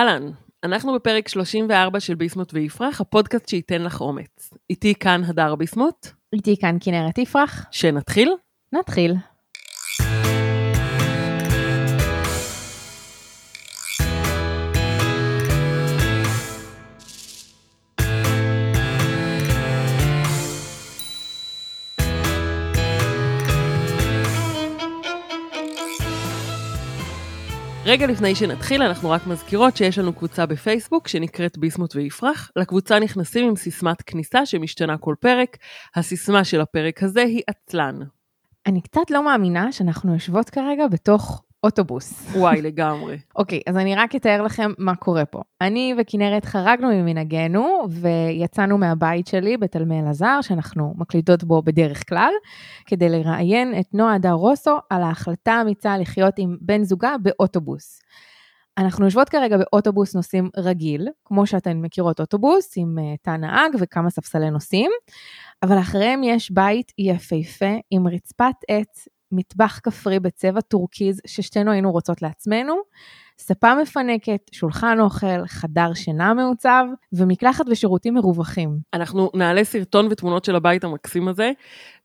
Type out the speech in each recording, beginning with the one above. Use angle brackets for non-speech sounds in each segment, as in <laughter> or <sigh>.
אהלן, אנחנו בפרק 34 של ביסמוט ויפרח, הפודקאסט שייתן לך אומץ. איתי כאן הדר ביסמוט. איתי כאן כנרת יפרח. שנתחיל? נתחיל. רגע לפני שנתחיל, אנחנו רק מזכירות שיש לנו קבוצה בפייסבוק שנקראת ביסמוט ויפרח. לקבוצה נכנסים עם סיסמת כניסה שמשתנה כל פרק. הסיסמה של הפרק הזה היא עצלן. אני קצת לא מאמינה שאנחנו יושבות כרגע בתוך אוטובוס. וואי, לגמרי. אוקיי, אז אני רק אתאר לכם מה קורה פה. אני וכנרת חרגנו ממנהגנו ויצאנו מהבית שלי בתלמי אלעזר, שאנחנו מקליטות בו בדרך כלל, כדי לראיין את נועה דר רוסו על ההחלטה האמיצה לחיות עם בן זוגה באוטובוס. אנחנו יושבות כרגע באוטובוס נוסעים רגיל, כמו שאתן מכירות אוטובוס, עם uh, תא נהג וכמה ספסלי נוסעים, אבל אחריהם יש בית יפהפה עם רצפת עץ מטבח כפרי בצבע טורקיז ששתינו היינו רוצות לעצמנו, ספה מפנקת, שולחן אוכל, חדר שינה מעוצב ומקלחת ושירותים מרווחים. אנחנו נעלה סרטון ותמונות של הבית המקסים הזה,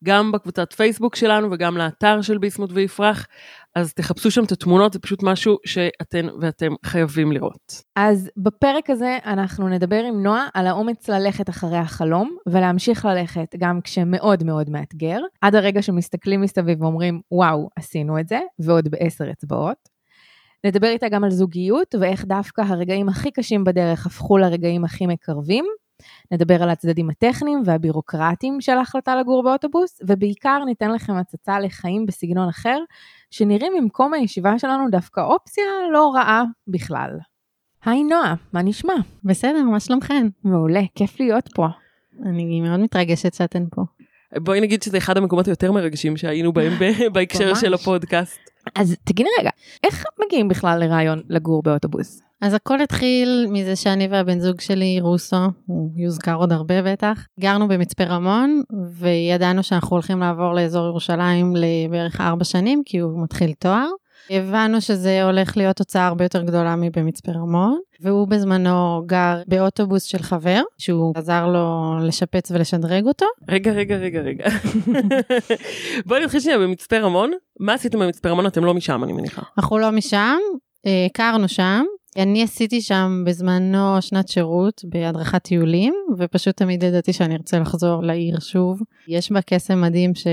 גם בקבוצת פייסבוק שלנו וגם לאתר של ביסמוט ויפרח, אז תחפשו שם את התמונות, זה פשוט משהו שאתן ואתם חייבים לראות. אז בפרק הזה אנחנו נדבר עם נועה על האומץ ללכת אחרי החלום, ולהמשיך ללכת גם כשמאוד מאוד מאתגר, עד הרגע שמסתכלים מסביב ואומרים, וואו, עשינו את זה, ועוד בעשר אצבעות. נדבר איתה גם על זוגיות ואיך דווקא הרגעים הכי קשים בדרך הפכו לרגעים הכי מקרבים. נדבר על הצדדים הטכניים והבירוקרטיים של ההחלטה לגור באוטובוס, ובעיקר ניתן לכם הצצה לחיים בסגנון אחר, שנראים ממקום הישיבה שלנו דווקא אופציה לא רעה בכלל. היי נועה, מה נשמע? בסדר, מה שלומכן? מעולה, כיף להיות פה. אני מאוד מתרגשת שאתן פה. בואי נגיד שזה אחד המקומות היותר מרגשים שהיינו בהם <laughs> בהקשר של הפודקאסט. אז תגידי רגע, איך מגיעים בכלל לרעיון לגור באוטובוס? אז הכל התחיל מזה שאני והבן זוג שלי, רוסו, הוא יוזכר עוד הרבה בטח, גרנו במצפה רמון, וידענו שאנחנו הולכים לעבור לאזור ירושלים לבערך ארבע שנים, כי הוא מתחיל תואר. הבנו שזה הולך להיות הוצאה הרבה יותר גדולה מבמצפה רמון, והוא בזמנו גר באוטובוס של חבר, שהוא עזר לו לשפץ ולשדרג אותו. רגע, רגע, רגע, רגע. <laughs> בואי נתחיל שנייה במצפה רמון. מה עשיתם במצפה רמון? אתם לא משם, אני מניחה. אנחנו לא משם, אה, הכרנו שם. אני עשיתי שם בזמנו שנת שירות בהדרכת טיולים, ופשוט תמיד ידעתי שאני ארצה לחזור לעיר שוב. יש בה קסם מדהים ש...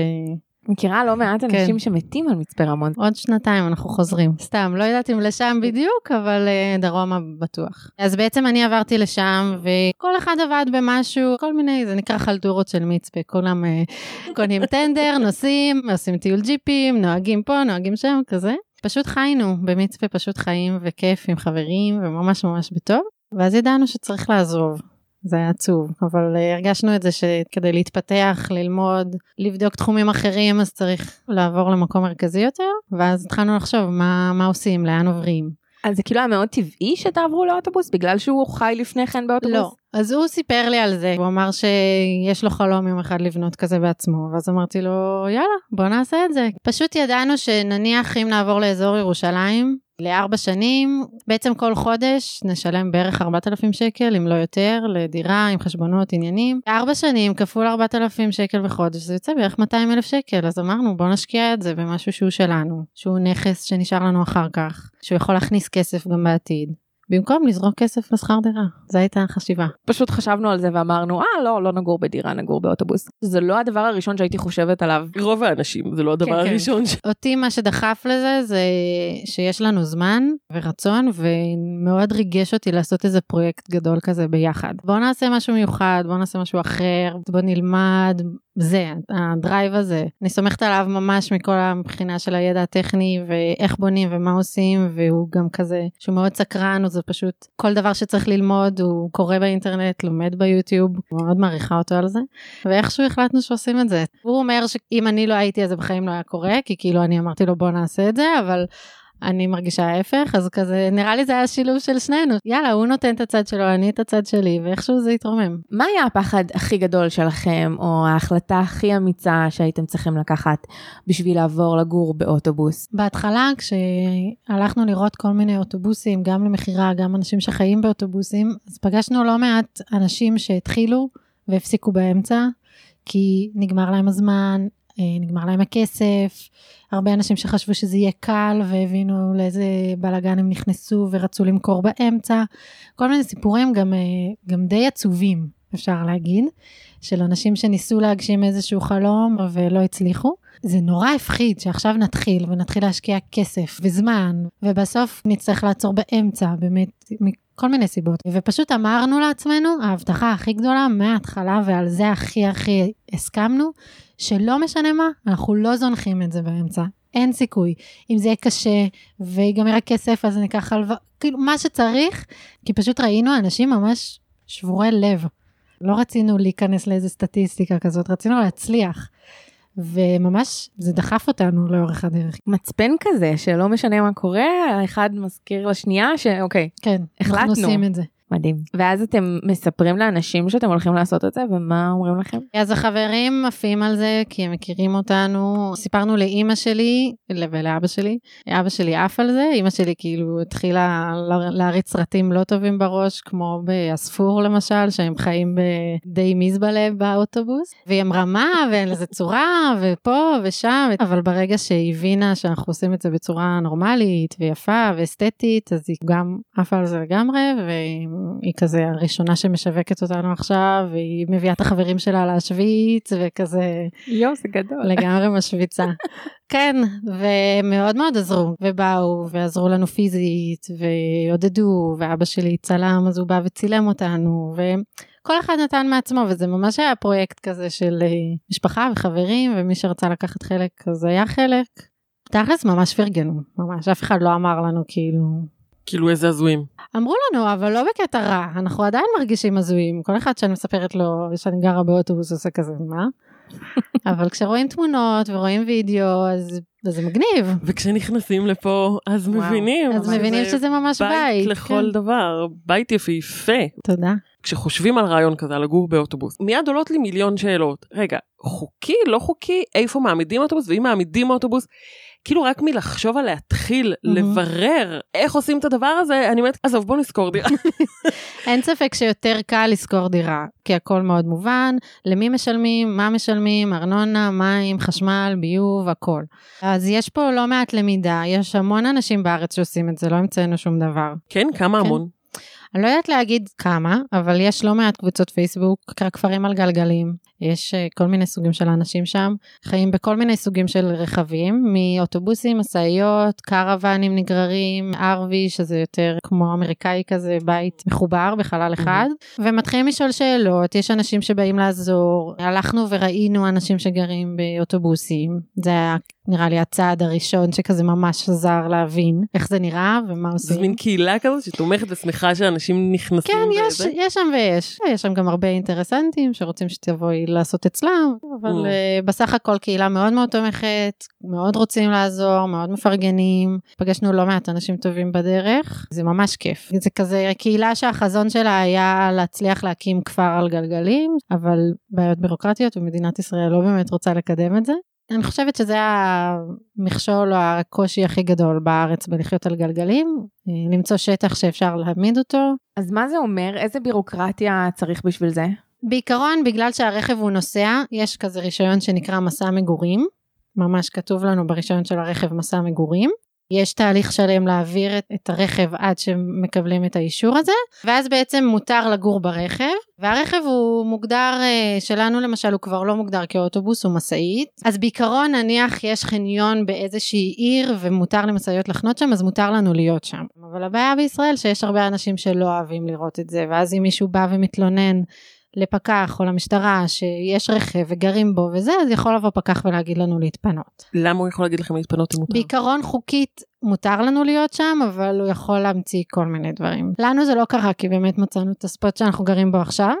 מכירה לא מעט כן. אנשים שמתים על מצפה רמון. עוד שנתיים אנחנו חוזרים. סתם, לא יודעת אם לשם בדיוק, אבל uh, דרומה בטוח. אז בעצם אני עברתי לשם, וכל אחד עבד במשהו, כל מיני, זה נקרא חלטורות של מצפה. כולם uh, קונים טנדר, נוסעים, עושים טיול ג'יפים, נוהגים פה, נוהגים שם, כזה. פשוט חיינו במצפה, פשוט חיים וכיף עם חברים, וממש ממש בטוב. ואז ידענו שצריך לעזוב. זה היה עצוב, אבל uh, הרגשנו את זה שכדי להתפתח, ללמוד, לבדוק תחומים אחרים, אז צריך לעבור למקום מרכזי יותר, ואז התחלנו לחשוב מה, מה עושים, לאן עוברים. אז זה כאילו היה מאוד טבעי שתעברו לאוטובוס בגלל שהוא חי לפני כן באוטובוס? לא, אז הוא סיפר לי על זה, הוא אמר שיש לו חלום יום אחד לבנות כזה בעצמו, ואז אמרתי לו, יאללה, בוא נעשה את זה. פשוט ידענו שנניח אם נעבור לאזור ירושלים, לארבע שנים, בעצם כל חודש נשלם בערך 4,000 שקל, אם לא יותר, לדירה עם חשבונות, עניינים. ארבע שנים כפול 4,000 שקל בחודש, זה יוצא בערך 200 אלף שקל, אז אמרנו בוא נשקיע את זה במשהו שהוא שלנו, שהוא נכס שנשאר לנו אחר כך, שהוא יכול להכניס כסף גם בעתיד. במקום לזרוק כסף לשכר דירה, זו הייתה החשיבה. פשוט חשבנו על זה ואמרנו, אה, לא, לא נגור בדירה, נגור באוטובוס. זה לא הדבר הראשון שהייתי חושבת עליו. רוב האנשים, זה לא הדבר כן, כן. הראשון. ש- אותי מה שדחף לזה זה שיש לנו זמן ורצון ומאוד ריגש אותי לעשות איזה פרויקט גדול כזה ביחד. בוא נעשה משהו מיוחד, בוא נעשה משהו אחר, בוא נלמד, זה, הדרייב הזה. אני סומכת עליו ממש מכל הבחינה של הידע הטכני ואיך בונים ומה עושים והוא גם כזה שהוא מאוד סקרן, זה פשוט כל דבר שצריך ללמוד הוא קורא באינטרנט, לומד ביוטיוב, מאוד מעריכה אותו על זה. ואיכשהו החלטנו שעושים את זה. הוא אומר שאם אני לא הייתי אז זה בחיים לא היה קורה, כי כאילו אני אמרתי לו בוא נעשה את זה, אבל אני מרגישה ההפך, אז כזה, נראה לי זה היה שילוב של שנינו. יאללה, הוא נותן את הצד שלו, אני את הצד שלי, ואיכשהו זה התרומם. מה היה הפחד הכי גדול שלכם, או ההחלטה הכי אמיצה שהייתם צריכים לקחת בשביל לעבור לגור באוטובוס? בהתחלה, כשהלכנו לראות כל מיני אוטובוסים, גם למכירה, גם אנשים שחיים באוטובוסים, אז פגשנו לא מעט אנשים שהתחילו והפסיקו באמצע, כי נגמר להם הזמן, אה, נגמר להם הכסף, הרבה אנשים שחשבו שזה יהיה קל והבינו לאיזה בלאגן הם נכנסו ורצו למכור באמצע, כל מיני סיפורים גם, אה, גם די עצובים, אפשר להגיד, של אנשים שניסו להגשים איזשהו חלום ולא הצליחו. זה נורא הפחיד שעכשיו נתחיל ונתחיל להשקיע כסף וזמן, ובסוף נצטרך לעצור באמצע, באמת, מכל מיני סיבות. ופשוט אמרנו לעצמנו, ההבטחה הכי גדולה מההתחלה, ועל זה הכי הכי הסכמנו, שלא משנה מה, אנחנו לא זונחים את זה באמצע. אין סיכוי. אם זה יהיה קשה ויגמר הכסף, אז ניקח הלוואה, כאילו, מה שצריך, כי פשוט ראינו אנשים ממש שבורי לב. לא רצינו להיכנס לאיזה סטטיסטיקה כזאת, רצינו להצליח. וממש זה דחף אותנו לאורך הדרך. מצפן כזה שלא משנה מה קורה, האחד מזכיר לשנייה שאוקיי, כן, החלטנו. אנחנו עושים את זה. מדהים. ואז אתם מספרים לאנשים שאתם הולכים לעשות את זה, ומה אומרים לכם? אז החברים עפים על זה, כי הם מכירים אותנו. סיפרנו לאימא שלי ולאבא שלי. אבא שלי עף על זה, אימא שלי כאילו התחילה להריץ סרטים לא טובים בראש, כמו באספור למשל, שהם חיים בדי מזבלה באוטובוס. והיא אמרה מה, ואין לזה צורה, ופה ושם, אבל ברגע שהיא הבינה שאנחנו עושים את זה בצורה נורמלית ויפה ואסתטית, אז היא גם עפה על זה לגמרי, והיא היא כזה הראשונה שמשווקת אותנו עכשיו, והיא מביאה את החברים שלה להשוויץ, וכזה... יואו, זה גדול. לגמרי משוויצה. <laughs> כן, ומאוד מאוד עזרו, ובאו, ועזרו לנו פיזית, ועודדו, ואבא שלי צלם, אז הוא בא וצילם אותנו, וכל אחד נתן מעצמו, וזה ממש היה פרויקט כזה של אה, משפחה וחברים, ומי שרצה לקחת חלק, אז היה חלק. תכלס ממש פרגנו, ממש, אף אחד לא אמר לנו כאילו, כאילו איזה הזויים. אמרו לנו, אבל לא בקטע רע, אנחנו עדיין מרגישים הזויים. כל אחד שאני מספרת לו שאני גרה באוטובוס עושה כזה, מה? <laughs> אבל כשרואים תמונות ורואים וידאו, אז זה מגניב. וכשנכנסים לפה, אז וואו. מבינים. אז מבינים שזה ממש בית. בית לכל כן. דבר, בית יפהפה. תודה. כשחושבים על רעיון כזה, לגור באוטובוס, מיד עולות לי מיליון שאלות. רגע, חוקי, לא חוקי, איפה מעמידים אוטובוס, ואם מעמידים אוטובוס, כאילו רק מלחשוב על להתחיל mm-hmm. לברר איך עושים את הדבר הזה, אני אומרת, עזוב בוא נשכור דירה. <laughs> אין ספק שיותר קל לשכור דירה, כי הכל מאוד מובן, למי משלמים, מה משלמים, ארנונה, מים, חשמל, ביוב, הכל. אז יש פה לא מעט למידה, יש המון אנשים בארץ שעושים את זה, לא המצאנו שום דבר. כן, כמה כן. המון. אני לא יודעת להגיד כמה, אבל יש לא מעט קבוצות פייסבוק, כפרים על גלגלים, יש uh, כל מיני סוגים של אנשים שם, חיים בכל מיני סוגים של רכבים, מאוטובוסים, משאיות, קרוונים נגררים, ארווי, שזה יותר כמו אמריקאי כזה, בית מחובר בחלל אחד, mm-hmm. ומתחילים לשאול שאלות, יש אנשים שבאים לעזור, הלכנו וראינו אנשים שגרים באוטובוסים, זה היה נראה לי הצעד הראשון שכזה ממש עזר להבין איך זה נראה ומה עושים. זה מין קהילה כזאת שתומכת ושמחה שאנשים נכנסים. כן, יש, יש שם ויש. יש שם גם הרבה אינטרסנטים שרוצים שתבואי לעשות אצלם, אבל mm. uh, בסך הכל קהילה מאוד מאוד תומכת, מאוד רוצים לעזור, מאוד מפרגנים. פגשנו לא מעט אנשים טובים בדרך, זה ממש כיף. זה כזה קהילה שהחזון שלה היה להצליח להקים כפר על גלגלים, אבל בעיות בירוקרטיות ומדינת ישראל לא באמת רוצה לקדם את זה. אני חושבת שזה המכשול או הקושי הכי גדול בארץ בלחיות על גלגלים, למצוא שטח שאפשר להעמיד אותו. אז מה זה אומר? איזה בירוקרטיה צריך בשביל זה? בעיקרון, בגלל שהרכב הוא נוסע, יש כזה רישיון שנקרא מסע מגורים. ממש כתוב לנו ברישיון של הרכב מסע מגורים. יש תהליך שלם להעביר את, את הרכב עד שמקבלים את האישור הזה, ואז בעצם מותר לגור ברכב, והרכב הוא מוגדר, אה, שלנו למשל הוא כבר לא מוגדר כאוטובוס, הוא משאית, אז בעיקרון נניח יש חניון באיזושהי עיר ומותר למשאיות לחנות שם, אז מותר לנו להיות שם. אבל הבעיה בישראל שיש הרבה אנשים שלא אוהבים לראות את זה, ואז אם מישהו בא ומתלונן לפקח או למשטרה שיש רכב וגרים בו וזה, אז יכול לבוא פקח ולהגיד לנו להתפנות. למה הוא יכול להגיד לכם להתפנות אם מותר? בעיקרון חוקית מותר לנו להיות שם, אבל הוא יכול להמציא כל מיני דברים. לנו זה לא קרה, כי באמת מצאנו את הספוט שאנחנו גרים בו עכשיו,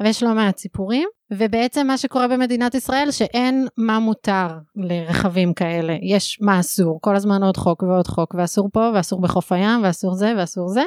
אבל יש לא מעט סיפורים. ובעצם מה שקורה במדינת ישראל שאין מה מותר לרכבים כאלה, יש מה אסור, כל הזמן עוד חוק ועוד חוק, ואסור פה ואסור בחוף הים ואסור זה ואסור זה,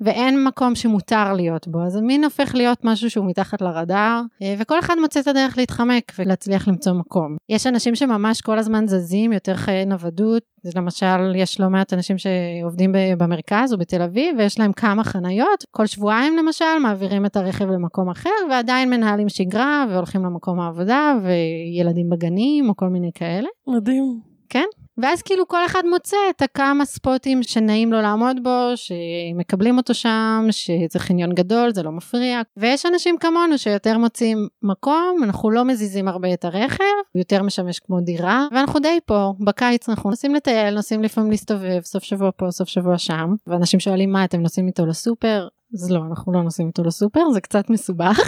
ואין מקום שמותר להיות בו, אז המין הופך להיות משהו שהוא מתחת לרדאר, אה, וכל אחד מוצא את הדרך להתחמק ולהצליח למצוא מקום. יש אנשים שממש כל הזמן זזים, יותר חיי נוודות, למשל יש לא מעט אנשים שעובדים במרכז או בתל אביב ויש להם כמה חניות, כל שבועיים למשל מעבירים את הרכב למקום אחר ועדיין מנהלים שגרה והולכים למקום העבודה וילדים בגנים או כל מיני כאלה. מדהים. כן? ואז כאילו כל אחד מוצא את הכמה ספוטים שנעים לו לעמוד בו, שמקבלים אותו שם, שזה חניון גדול, זה לא מפריע. ויש אנשים כמונו שיותר מוצאים מקום, אנחנו לא מזיזים הרבה את הרכב, יותר משמש כמו דירה, ואנחנו די פה, בקיץ אנחנו נוסעים לטייל, נוסעים לפעמים להסתובב, סוף שבוע פה, סוף שבוע שם, ואנשים שואלים מה, אתם נוסעים איתו לסופר? אז לא, אנחנו לא נוסעים איתו לסופר, זה קצת מסובך.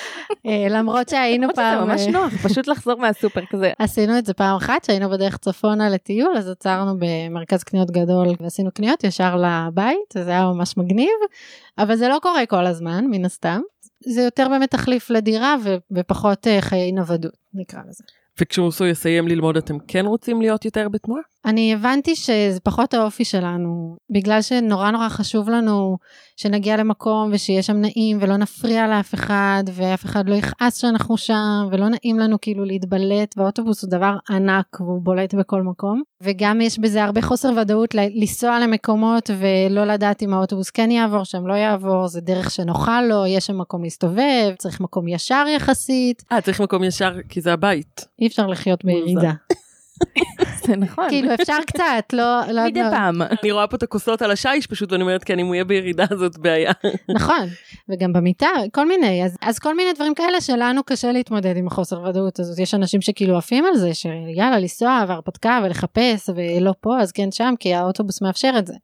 <laughs> אה, למרות שהיינו פעם... זה ממש נוח, פשוט לחזור מהסופר כזה. <laughs> עשינו את זה פעם אחת, שהיינו בדרך צפונה לטיול, אז עצרנו במרכז קניות גדול ועשינו קניות ישר לבית, זה היה ממש מגניב, אבל זה לא קורה כל הזמן, מן הסתם. זה יותר באמת תחליף לדירה ופחות אה, חיי נוודות, נקרא לזה. וכשרוסו יסיים ללמוד אתם כן רוצים להיות יותר בתנועה? אני הבנתי שזה פחות האופי שלנו, בגלל שנורא נורא חשוב לנו שנגיע למקום ושיהיה שם נעים ולא נפריע לאף אחד ואף אחד לא יכעס שאנחנו שם ולא נעים לנו כאילו להתבלט והאוטובוס הוא דבר ענק והוא בולט בכל מקום וגם יש בזה הרבה חוסר ודאות לנסוע למקומות ולא לדעת אם האוטובוס כן יעבור שם לא יעבור זה דרך שנוחה לו יש שם מקום להסתובב צריך מקום ישר יחסית. אה צריך מקום ישר כי זה הבית. אי אפשר לחיות בירידה. זה נכון. כאילו אפשר קצת, לא... לא מדי פעם. אני רואה פה את הכוסות על השיש פשוט ואני אומרת כן אם הוא יהיה בירידה זאת בעיה. נכון, וגם במיטה, כל מיני, אז, אז כל מיני דברים כאלה שלנו קשה להתמודד עם החוסר ודאות הזאת. יש אנשים שכאילו עפים על זה, שיאללה לנסוע והרפתקה ולחפש ולא פה אז כן שם כי האוטובוס מאפשר את זה.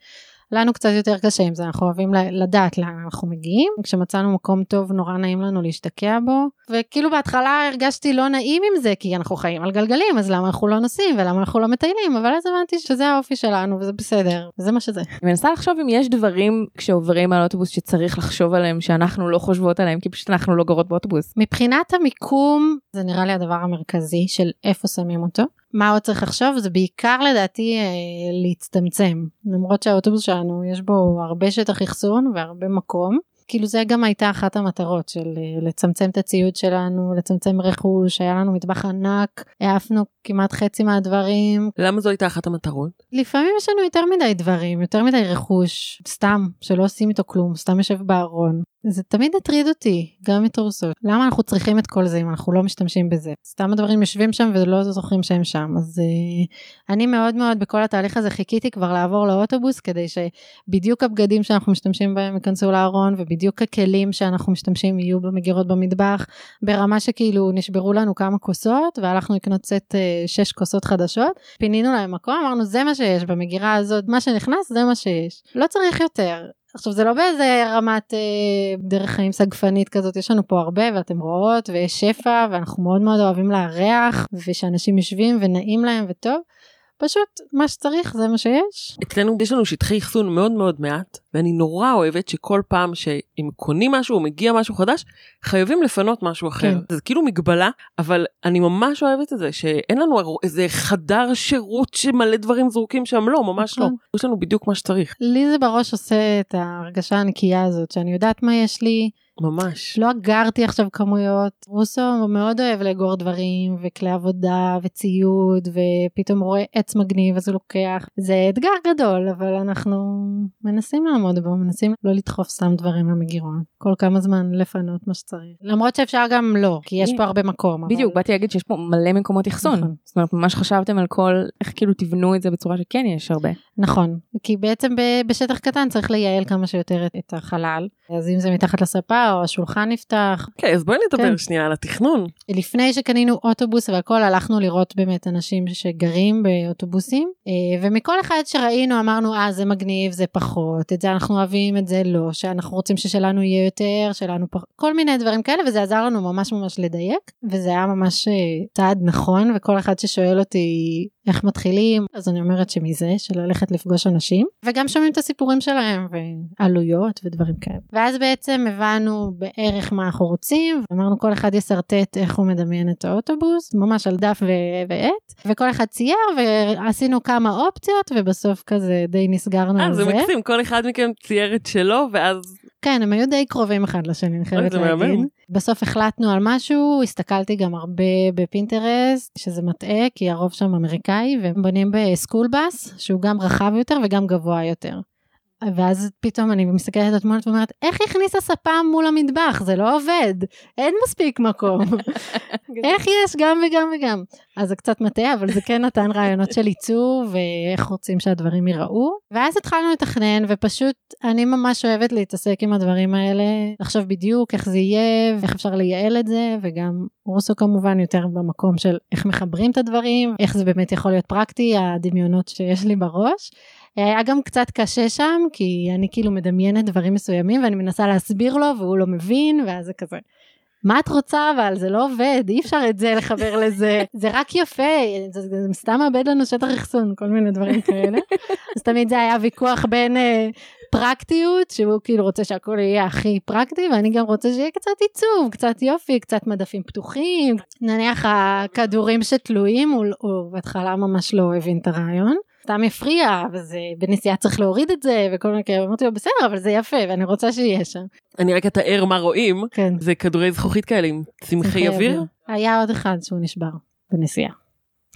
לנו קצת יותר קשה עם זה, אנחנו אוהבים לדעת לאן אנחנו מגיעים. כשמצאנו מקום טוב נורא נעים לנו להשתקע בו, וכאילו בהתחלה הרגשתי לא נעים עם זה, כי אנחנו חיים על גלגלים, אז למה אנחנו לא נוסעים ולמה אנחנו לא מטיילים, אבל אז הבנתי שזה האופי שלנו וזה בסדר, וזה מה שזה. אני מנסה לחשוב אם יש דברים כשעוברים על אוטובוס שצריך לחשוב עליהם שאנחנו לא חושבות עליהם, כי פשוט אנחנו לא גרות באוטובוס. מבחינת המיקום, זה נראה לי הדבר המרכזי של איפה שמים אותו. מה עוד צריך לחשוב זה בעיקר לדעתי אה, להצטמצם למרות שהאוטובוס שלנו יש בו הרבה שטח אחסון והרבה מקום כאילו זה גם הייתה אחת המטרות של אה, לצמצם את הציוד שלנו, לצמצם רכוש, היה לנו מטבח ענק, העפנו כמעט חצי מהדברים. למה זו הייתה אחת המטרות? לפעמים יש לנו יותר מדי דברים, יותר מדי רכוש, סתם, שלא עושים איתו כלום, סתם יושב בארון. זה תמיד הטריד אותי, גם מתורסות. למה אנחנו צריכים את כל זה אם אנחנו לא משתמשים בזה? סתם הדברים יושבים שם ולא זוכרים שהם שם. אז uh, אני מאוד מאוד בכל התהליך הזה חיכיתי כבר לעבור לאוטובוס כדי שבדיוק הבגדים שאנחנו משתמשים בהם ייכנסו לארון ובדיוק הכלים שאנחנו משתמשים יהיו במגירות במטבח, ברמה שכאילו נשברו לנו כמה כוסות והלכנו לקנות סט uh, שש כוסות חדשות, פינינו להם מקום, אמרנו זה מה שיש במגירה הזאת, מה שנכנס זה מה שיש. לא צריך יותר. עכשיו זה לא באיזה רמת אה, דרך חיים סגפנית כזאת יש לנו פה הרבה ואתם רואות ויש שפע ואנחנו מאוד מאוד אוהבים לארח ושאנשים יושבים ונעים להם וטוב פשוט מה שצריך זה מה שיש. אצלנו יש לנו שטחי אחסון מאוד מאוד מעט ואני נורא אוהבת שכל פעם שאם קונים משהו או מגיע משהו חדש חייבים לפנות משהו אחר. כן. זה כאילו מגבלה אבל אני ממש אוהבת את זה שאין לנו איזה חדר שירות שמלא דברים זרוקים שם לא ממש לא. נכון. יש לנו בדיוק מה שצריך. לי זה בראש עושה את ההרגשה הנקייה הזאת שאני יודעת מה יש לי. ממש. לא אגרתי עכשיו כמויות. רוסו מאוד אוהב לאגור דברים וכלי עבודה וציוד ופתאום רואה עץ מגניב אז הוא לוקח. זה אתגר גדול אבל אנחנו מנסים לעמוד בו, מנסים לא לדחוף סתם דברים למגירון. כל כמה זמן לפנות מה שצריך. למרות שאפשר גם לא, כי יש פה הרבה מקום. בדיוק, באתי להגיד שיש פה מלא מקומות אחסון. נכון. זאת אומרת, ממש חשבתם על כל, איך כאילו תבנו את זה בצורה שכן יש הרבה. נכון, כי בעצם בשטח קטן צריך לייעל כמה שיותר את החלל. אז אם זה מתחת לספה או השולחן נפתח. אוקיי, אז בואי נדבר כן. שנייה על התכנון. לפני שקנינו אוטובוס והכל הלכנו לראות באמת אנשים שגרים באוטובוסים, אה, ומכל אחד שראינו אמרנו, אה, זה מגניב, זה פחות, את זה אנחנו אוהבים, את זה לא, שאנחנו רוצים ששלנו יהיה יותר, שלנו פחות, כל מיני דברים כאלה, וזה עזר לנו ממש ממש לדייק, וזה היה ממש אה, צעד נכון, וכל אחד ששואל אותי, איך מתחילים, אז אני אומרת שמזה, של ללכת לפגוש אנשים, וגם שומעים את הסיפורים שלהם, ועלויות ודברים כאלה. ואז בעצם הבנו בערך מה אנחנו רוצים, אמרנו כל אחד ישרטט איך הוא מדמיין את האוטובוס, ממש על דף ו- ועט, וכל אחד צייר, ועשינו כמה אופציות, ובסוף כזה די נסגרנו אה, על זה זה. מקסים, כל אחד מכם צייר את שלו, ואז... כן, הם היו די קרובים אחד לשני, אני חייבת זה להגיד. בסוף החלטנו על משהו, הסתכלתי גם הרבה בפינטרסט, שזה מטעה, כי הרוב שם אמריקאי, והם בונים בסקול בס, שהוא גם רחב יותר וגם גבוה יותר. ואז פתאום אני מסתכלת על התמונות ואומרת, איך הכניסה ספה מול המטבח? זה לא עובד, אין מספיק מקום. <laughs> איך יש גם וגם וגם? אז זה קצת מטעה, אבל זה כן נתן רעיונות של עיצוב ואיך רוצים שהדברים ייראו. ואז התחלנו לתכנן, ופשוט אני ממש אוהבת להתעסק עם הדברים האלה, לחשוב בדיוק איך זה יהיה, ואיך אפשר לייעל את זה, וגם רוסו כמובן יותר במקום של איך מחברים את הדברים, איך זה באמת יכול להיות פרקטי, הדמיונות שיש לי בראש. היה גם קצת קשה שם, כי אני כאילו מדמיינת דברים מסוימים, ואני מנסה להסביר לו, והוא לא מבין, ואז זה כזה. מה את רוצה אבל זה לא עובד אי אפשר את זה לחבר לזה <laughs> זה רק יפה זה, זה, זה סתם מאבד לנו שטח אחסון כל מיני דברים כאלה <laughs> אז תמיד זה היה ויכוח בין אה, פרקטיות שהוא כאילו רוצה שהכל יהיה הכי פרקטי ואני גם רוצה שיהיה קצת עיצוב קצת יופי קצת מדפים פתוחים נניח הכדורים שתלויים הוא, הוא בהתחלה ממש לא הבין את הרעיון. סתם הפריע וזה בנסיעה צריך להוריד את זה וכל מיני כאלה אמרתי לו בסדר אבל זה יפה ואני רוצה שיהיה שם. אני רק אתאר מה רואים, כן. זה כדורי זכוכית כאלה עם צמחי אוויר. היה עוד אחד שהוא נשבר בנסיעה.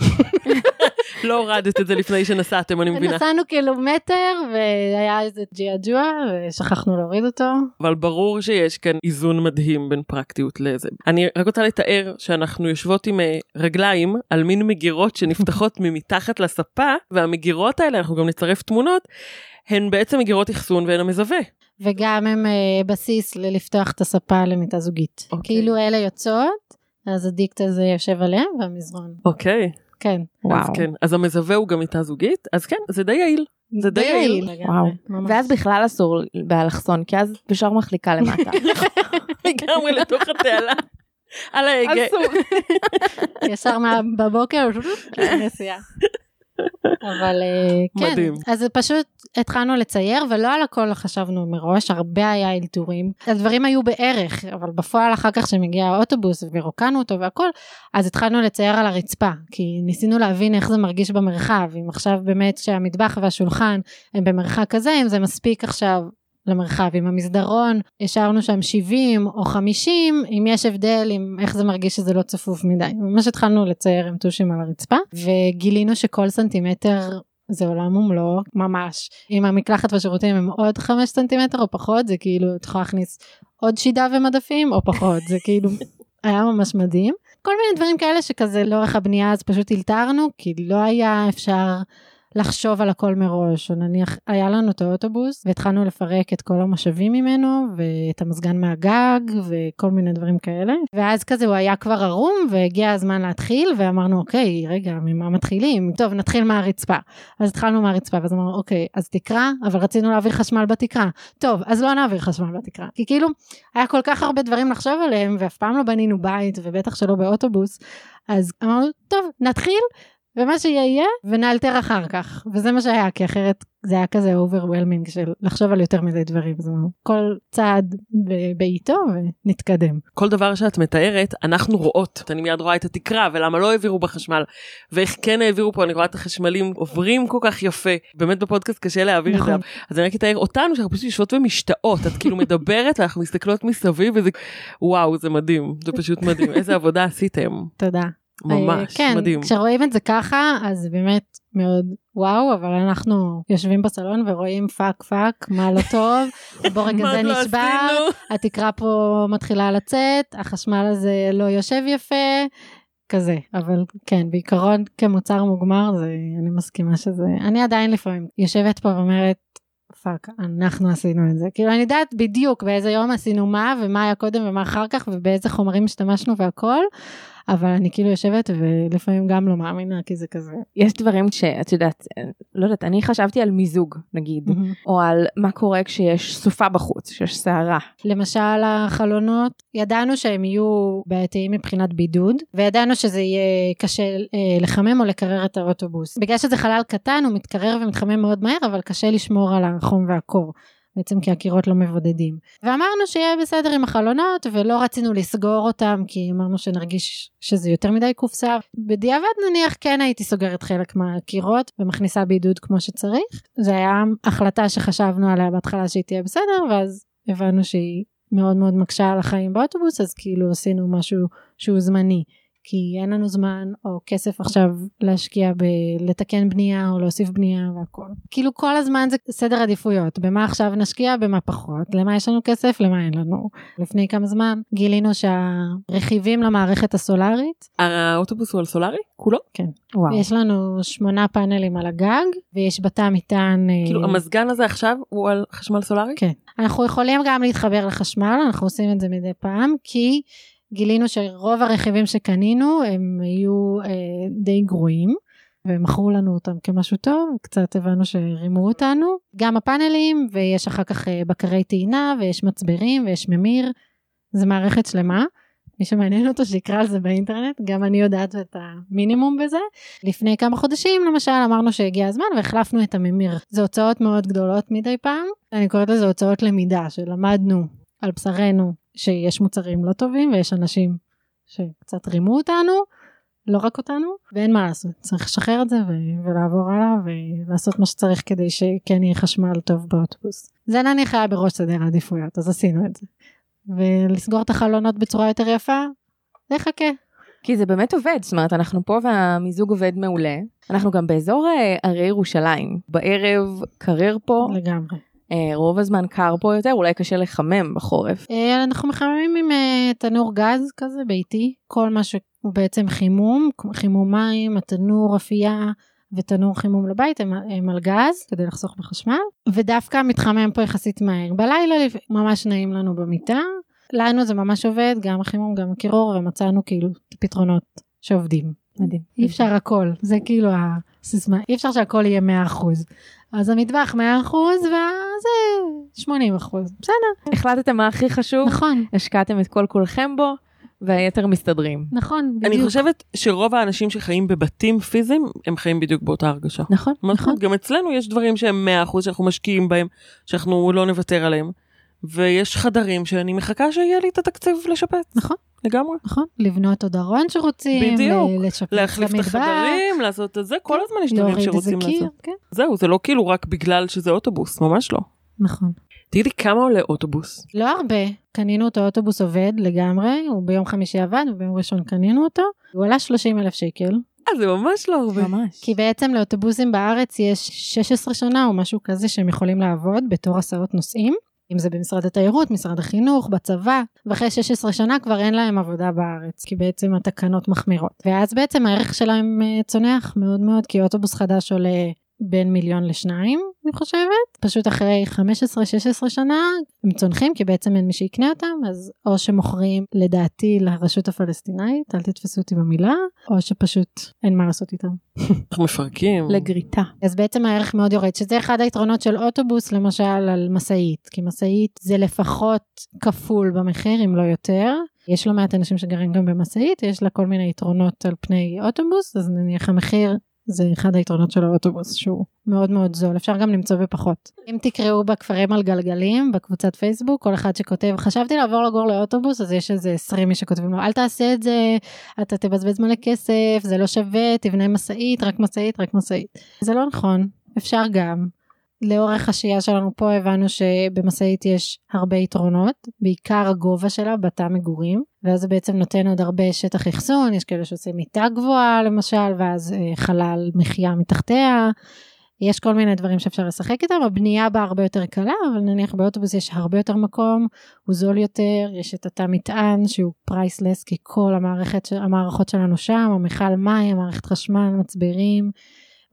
<laughs> לא הורדת את זה לפני שנסעתם, אני מבינה. נסענו קילומטר והיה איזה ג'יאג'ואה ושכחנו להוריד אותו. אבל ברור שיש כאן איזון מדהים בין פרקטיות לזה. אני רק רוצה לתאר שאנחנו יושבות עם אה, רגליים על מין מגירות שנפתחות <laughs> ממתחת לספה, והמגירות האלה, אנחנו גם נצרף תמונות, הן בעצם מגירות אחסון והן המזווה. וגם הם אה, בסיס ללפתוח את הספה למיטה זוגית. אוקיי. כאילו אלה יוצאות, אז הדיקט הזה יושב עליהם והמזרון. אוקיי. כן. אז כן, אז המזווה הוא גם מיטה זוגית, אז כן, זה די יעיל. זה די יעיל. וואו. ממש. ואז בכלל אסור באלכסון, כי אז ישר מחליקה למטה. <laughs> לגמרי לתוך התעלה. על ההגה. אסור. <laughs> ישר בבוקר, <laughs> נסיעה. אבל אה, כן, מדהים. אז פשוט התחלנו לצייר ולא על הכל חשבנו מראש, הרבה היה אלתורים. הדברים היו בערך, אבל בפועל אחר כך שמגיע האוטובוס ורוקנו אותו והכל, אז התחלנו לצייר על הרצפה, כי ניסינו להבין איך זה מרגיש במרחב, אם עכשיו באמת שהמטבח והשולחן הם במרחק כזה, אם זה מספיק עכשיו למרחב, עם המסדרון השארנו שם 70 או 50, אם יש הבדל עם איך זה מרגיש שזה לא צפוף מדי. ממש התחלנו לצייר עם טושים על הרצפה, וגילינו שכל סנטימטר זה עולם ומלואו, ממש. אם המקלחת והשירותים הם עוד 5 סנטימטר או פחות, זה כאילו, את יכולה להכניס עוד שידה ומדפים או פחות, זה כאילו, <laughs> היה ממש מדהים. כל מיני דברים כאלה שכזה לאורך הבנייה אז פשוט הלתרנו, כי לא היה אפשר לחשוב על הכל מראש, או נניח היה לנו את האוטובוס והתחלנו לפרק את כל המושבים ממנו ואת המזגן מהגג וכל מיני דברים כאלה. ואז כזה הוא היה כבר ערום והגיע הזמן להתחיל ואמרנו אוקיי רגע ממה מתחילים? טוב נתחיל מהרצפה. אז התחלנו מהרצפה ואז אמרנו אוקיי אז תקרה אבל רצינו להעביר חשמל בתקרה. טוב אז לא נעביר חשמל בתקרה. כי כאילו היה כל כך הרבה דברים לחשוב עליהם ואף פעם לא בנינו בית ובטח שלא באוטובוס. אז אמרנו טוב נתחיל ומה שיהיה יהיה ונאלתר אחר כך וזה מה שהיה כי אחרת זה היה כזה overwhelming של לחשוב על יותר מדי דברים אומרת, כל צעד בעיתו ונתקדם. כל דבר שאת מתארת, אנחנו רואות. אני מיד רואה את התקרה, ולמה לא העבירו בחשמל, ואיך כן העבירו פה, אני רואה את החשמלים עוברים כל כך יפה. באמת בפודקאסט קשה להעביר את נכון. זה. אז אני רק אתאר אותנו, שאנחנו פשוט יושבות ומשתאות. את כאילו מדברת, <laughs> ואנחנו מסתכלות מסביב, וזה... וואו, זה מדהים. זה פשוט מדהים. איזה עבודה עשיתם. תודה. ממש, אה, כן, מדהים. כשרואים את זה ככה אז באמת מאוד וואו אבל אנחנו יושבים בסלון ורואים fuck fuck מה לא טוב <laughs> בוא רגע זה לא נשבר? התקרה פה מתחילה לצאת החשמל הזה לא יושב יפה כזה אבל כן בעיקרון כמוצר מוגמר זה אני מסכימה שזה אני עדיין לפעמים יושבת פה ואומרת fuck אנחנו עשינו את זה כאילו אני יודעת בדיוק באיזה יום עשינו מה ומה היה קודם ומה אחר כך ובאיזה חומרים השתמשנו והכל אבל אני כאילו יושבת ולפעמים גם לא מאמינה, כי זה כזה. יש דברים שאת יודעת, לא יודעת, אני חשבתי על מיזוג נגיד, או על מה קורה כשיש סופה בחוץ, כשיש סערה. למשל החלונות, ידענו שהם יהיו בעייתיים מבחינת בידוד, וידענו שזה יהיה קשה אה, לחמם או לקרר את האוטובוס. בגלל שזה חלל קטן הוא מתקרר ומתחמם מאוד מהר, אבל קשה לשמור על החום והקור. בעצם כי הקירות לא מבודדים. ואמרנו שיהיה בסדר עם החלונות ולא רצינו לסגור אותם כי אמרנו שנרגיש שזה יותר מדי קופסה. בדיעבד נניח כן הייתי סוגרת חלק מהקירות ומכניסה בידוד כמו שצריך. זה היה החלטה שחשבנו עליה בהתחלה שהיא תהיה בסדר ואז הבנו שהיא מאוד מאוד מקשה על החיים באוטובוס אז כאילו עשינו משהו שהוא זמני. כי אין לנו זמן או כסף עכשיו להשקיע בלתקן בנייה או להוסיף בנייה והכל. כאילו כל הזמן זה סדר עדיפויות, במה עכשיו נשקיע, במה פחות, למה יש לנו כסף, למה אין לנו. לפני כמה זמן גילינו שהרכיבים למערכת הסולארית. האוטובוס הוא על סולארי? כולו? כן. וואו. יש לנו שמונה פאנלים על הגג ויש בתא מטען. אה, כאילו המזגן הזה עכשיו הוא על חשמל סולארי? כן. אנחנו יכולים גם להתחבר לחשמל, אנחנו עושים את זה מדי פעם כי גילינו שרוב הרכיבים שקנינו הם היו אה, די גרועים. ומכרו לנו אותם כמשהו טוב, קצת הבנו שרימו אותנו. גם הפאנלים, ויש אחר כך אה, בקרי טעינה, ויש מצברים, ויש ממיר, זה מערכת שלמה. מי שמעניין אותו שיקרא על זה באינטרנט, גם אני יודעת את המינימום בזה. לפני כמה חודשים למשל אמרנו שהגיע הזמן והחלפנו את הממיר. זה הוצאות מאוד גדולות מדי פעם, אני קוראת לזה הוצאות למידה, שלמדנו על בשרנו שיש מוצרים לא טובים ויש אנשים שקצת רימו אותנו, לא רק אותנו, ואין מה לעשות, צריך לשחרר את זה ו- ולעבור הלאה ולעשות מה שצריך כדי שכן יהיה חשמל טוב באוטובוס. זה נניח היה בראש סדר העדיפויות, אז עשינו את זה. ולסגור את החלונות בצורה יותר יפה, זה חכה. כי זה באמת עובד, זאת אומרת, אנחנו פה והמיזוג עובד מעולה. אנחנו גם באזור הרי אה, ירושלים. בערב קרר פה. לגמרי. אה, רוב הזמן קר פה יותר, אולי קשה לחמם בחורף. אה, אנחנו מחממים עם אה, תנור גז כזה ביתי, כל מה שהוא בעצם חימום, חימום מים, התנור, אפייה. ותנור חימום לבית הם, הם על גז כדי לחסוך בחשמל ודווקא מתחמם פה יחסית מהר בלילה ממש נעים לנו במיטה לנו זה ממש עובד גם החימום גם הקירור ומצאנו כאילו פתרונות שעובדים. מדהים. אי אפשר הכל זה כאילו הסיסמה אי אפשר שהכל יהיה 100%. אז המטבח 100% וזה 80%, בסדר. החלטתם מה הכי חשוב, נכון. השקעתם את כל כולכם בו. והיתר מסתדרים. נכון, בדיוק. אני חושבת שרוב האנשים שחיים בבתים פיזיים, הם חיים בדיוק באותה הרגשה. נכון, נכון. גם אצלנו יש דברים שהם 100% שאנחנו משקיעים בהם, שאנחנו לא נוותר עליהם. ויש חדרים שאני מחכה שיהיה לי את התקציב לשפץ. נכון. לגמרי. נכון, לבנות עוד ארון שרוצים, בדיוק, לשפץ להחליף את החדרים, לעשות את זה, כל הזמן יש דברים שרוצים לעשות. כן. זהו, זה לא כאילו רק בגלל שזה אוטובוס, ממש לא. נכון. תגידי כמה עולה אוטובוס? לא הרבה, קנינו אותו אוטובוס עובד לגמרי, הוא ביום חמישי עבד וביום ראשון קנינו אותו, הוא עלה 30 אלף שקל. אה, זה ממש לא הרבה. ממש. כי בעצם לאוטובוסים בארץ יש 16 שנה או משהו כזה שהם יכולים לעבוד בתור הסעות נוסעים. אם זה במשרד התיירות, משרד החינוך, בצבא, ואחרי 16 שנה כבר אין להם עבודה בארץ, כי בעצם התקנות מחמירות. ואז בעצם הערך שלהם אה, צונח מאוד מאוד, כי אוטובוס חדש עולה בין מיליון לשניים, אני חושבת. פשוט אחרי 15-16 שנה הם צונחים כי בעצם אין מי שיקנה אותם, אז או שמוכרים לדעתי לרשות הפלסטינאית, אל תתפסו אותי במילה, או שפשוט אין מה לעשות איתם. <laughs> אנחנו מפרקים. לגריטה. אז בעצם הערך מאוד יורד, שזה אחד היתרונות של אוטובוס למשל על משאית, כי משאית זה לפחות כפול במחיר אם לא יותר. יש לא מעט אנשים שגרים גם במשאית, יש לה כל מיני יתרונות על פני אוטובוס, אז נניח המחיר זה אחד היתרונות של האוטובוס שהוא מאוד מאוד זול אפשר גם למצוא בפחות. אם תקראו בכפרים על גלגלים בקבוצת פייסבוק כל אחד שכותב חשבתי לעבור לגור לאוטובוס אז יש איזה 20 מי שכותבים לו אל תעשה את זה אתה תבזבז מלא כסף זה לא שווה תבנה משאית רק משאית רק משאית. זה לא נכון אפשר גם לאורך השהייה שלנו פה הבנו שבמשאית יש הרבה יתרונות, בעיקר הגובה שלה בתא מגורים, ואז זה בעצם נותן עוד הרבה שטח אחסון, יש כאלה שעושים מיטה גבוהה למשל, ואז אה, חלל מחיה מתחתיה. יש כל מיני דברים שאפשר לשחק איתם, הבנייה בה הרבה יותר קלה, אבל נניח באוטובוס יש הרבה יותר מקום, הוא זול יותר, יש את התא מטען שהוא פרייסלס, כי כל המערכת, המערכות שלנו שם, המכל מים, מערכת חשמל, מצברים.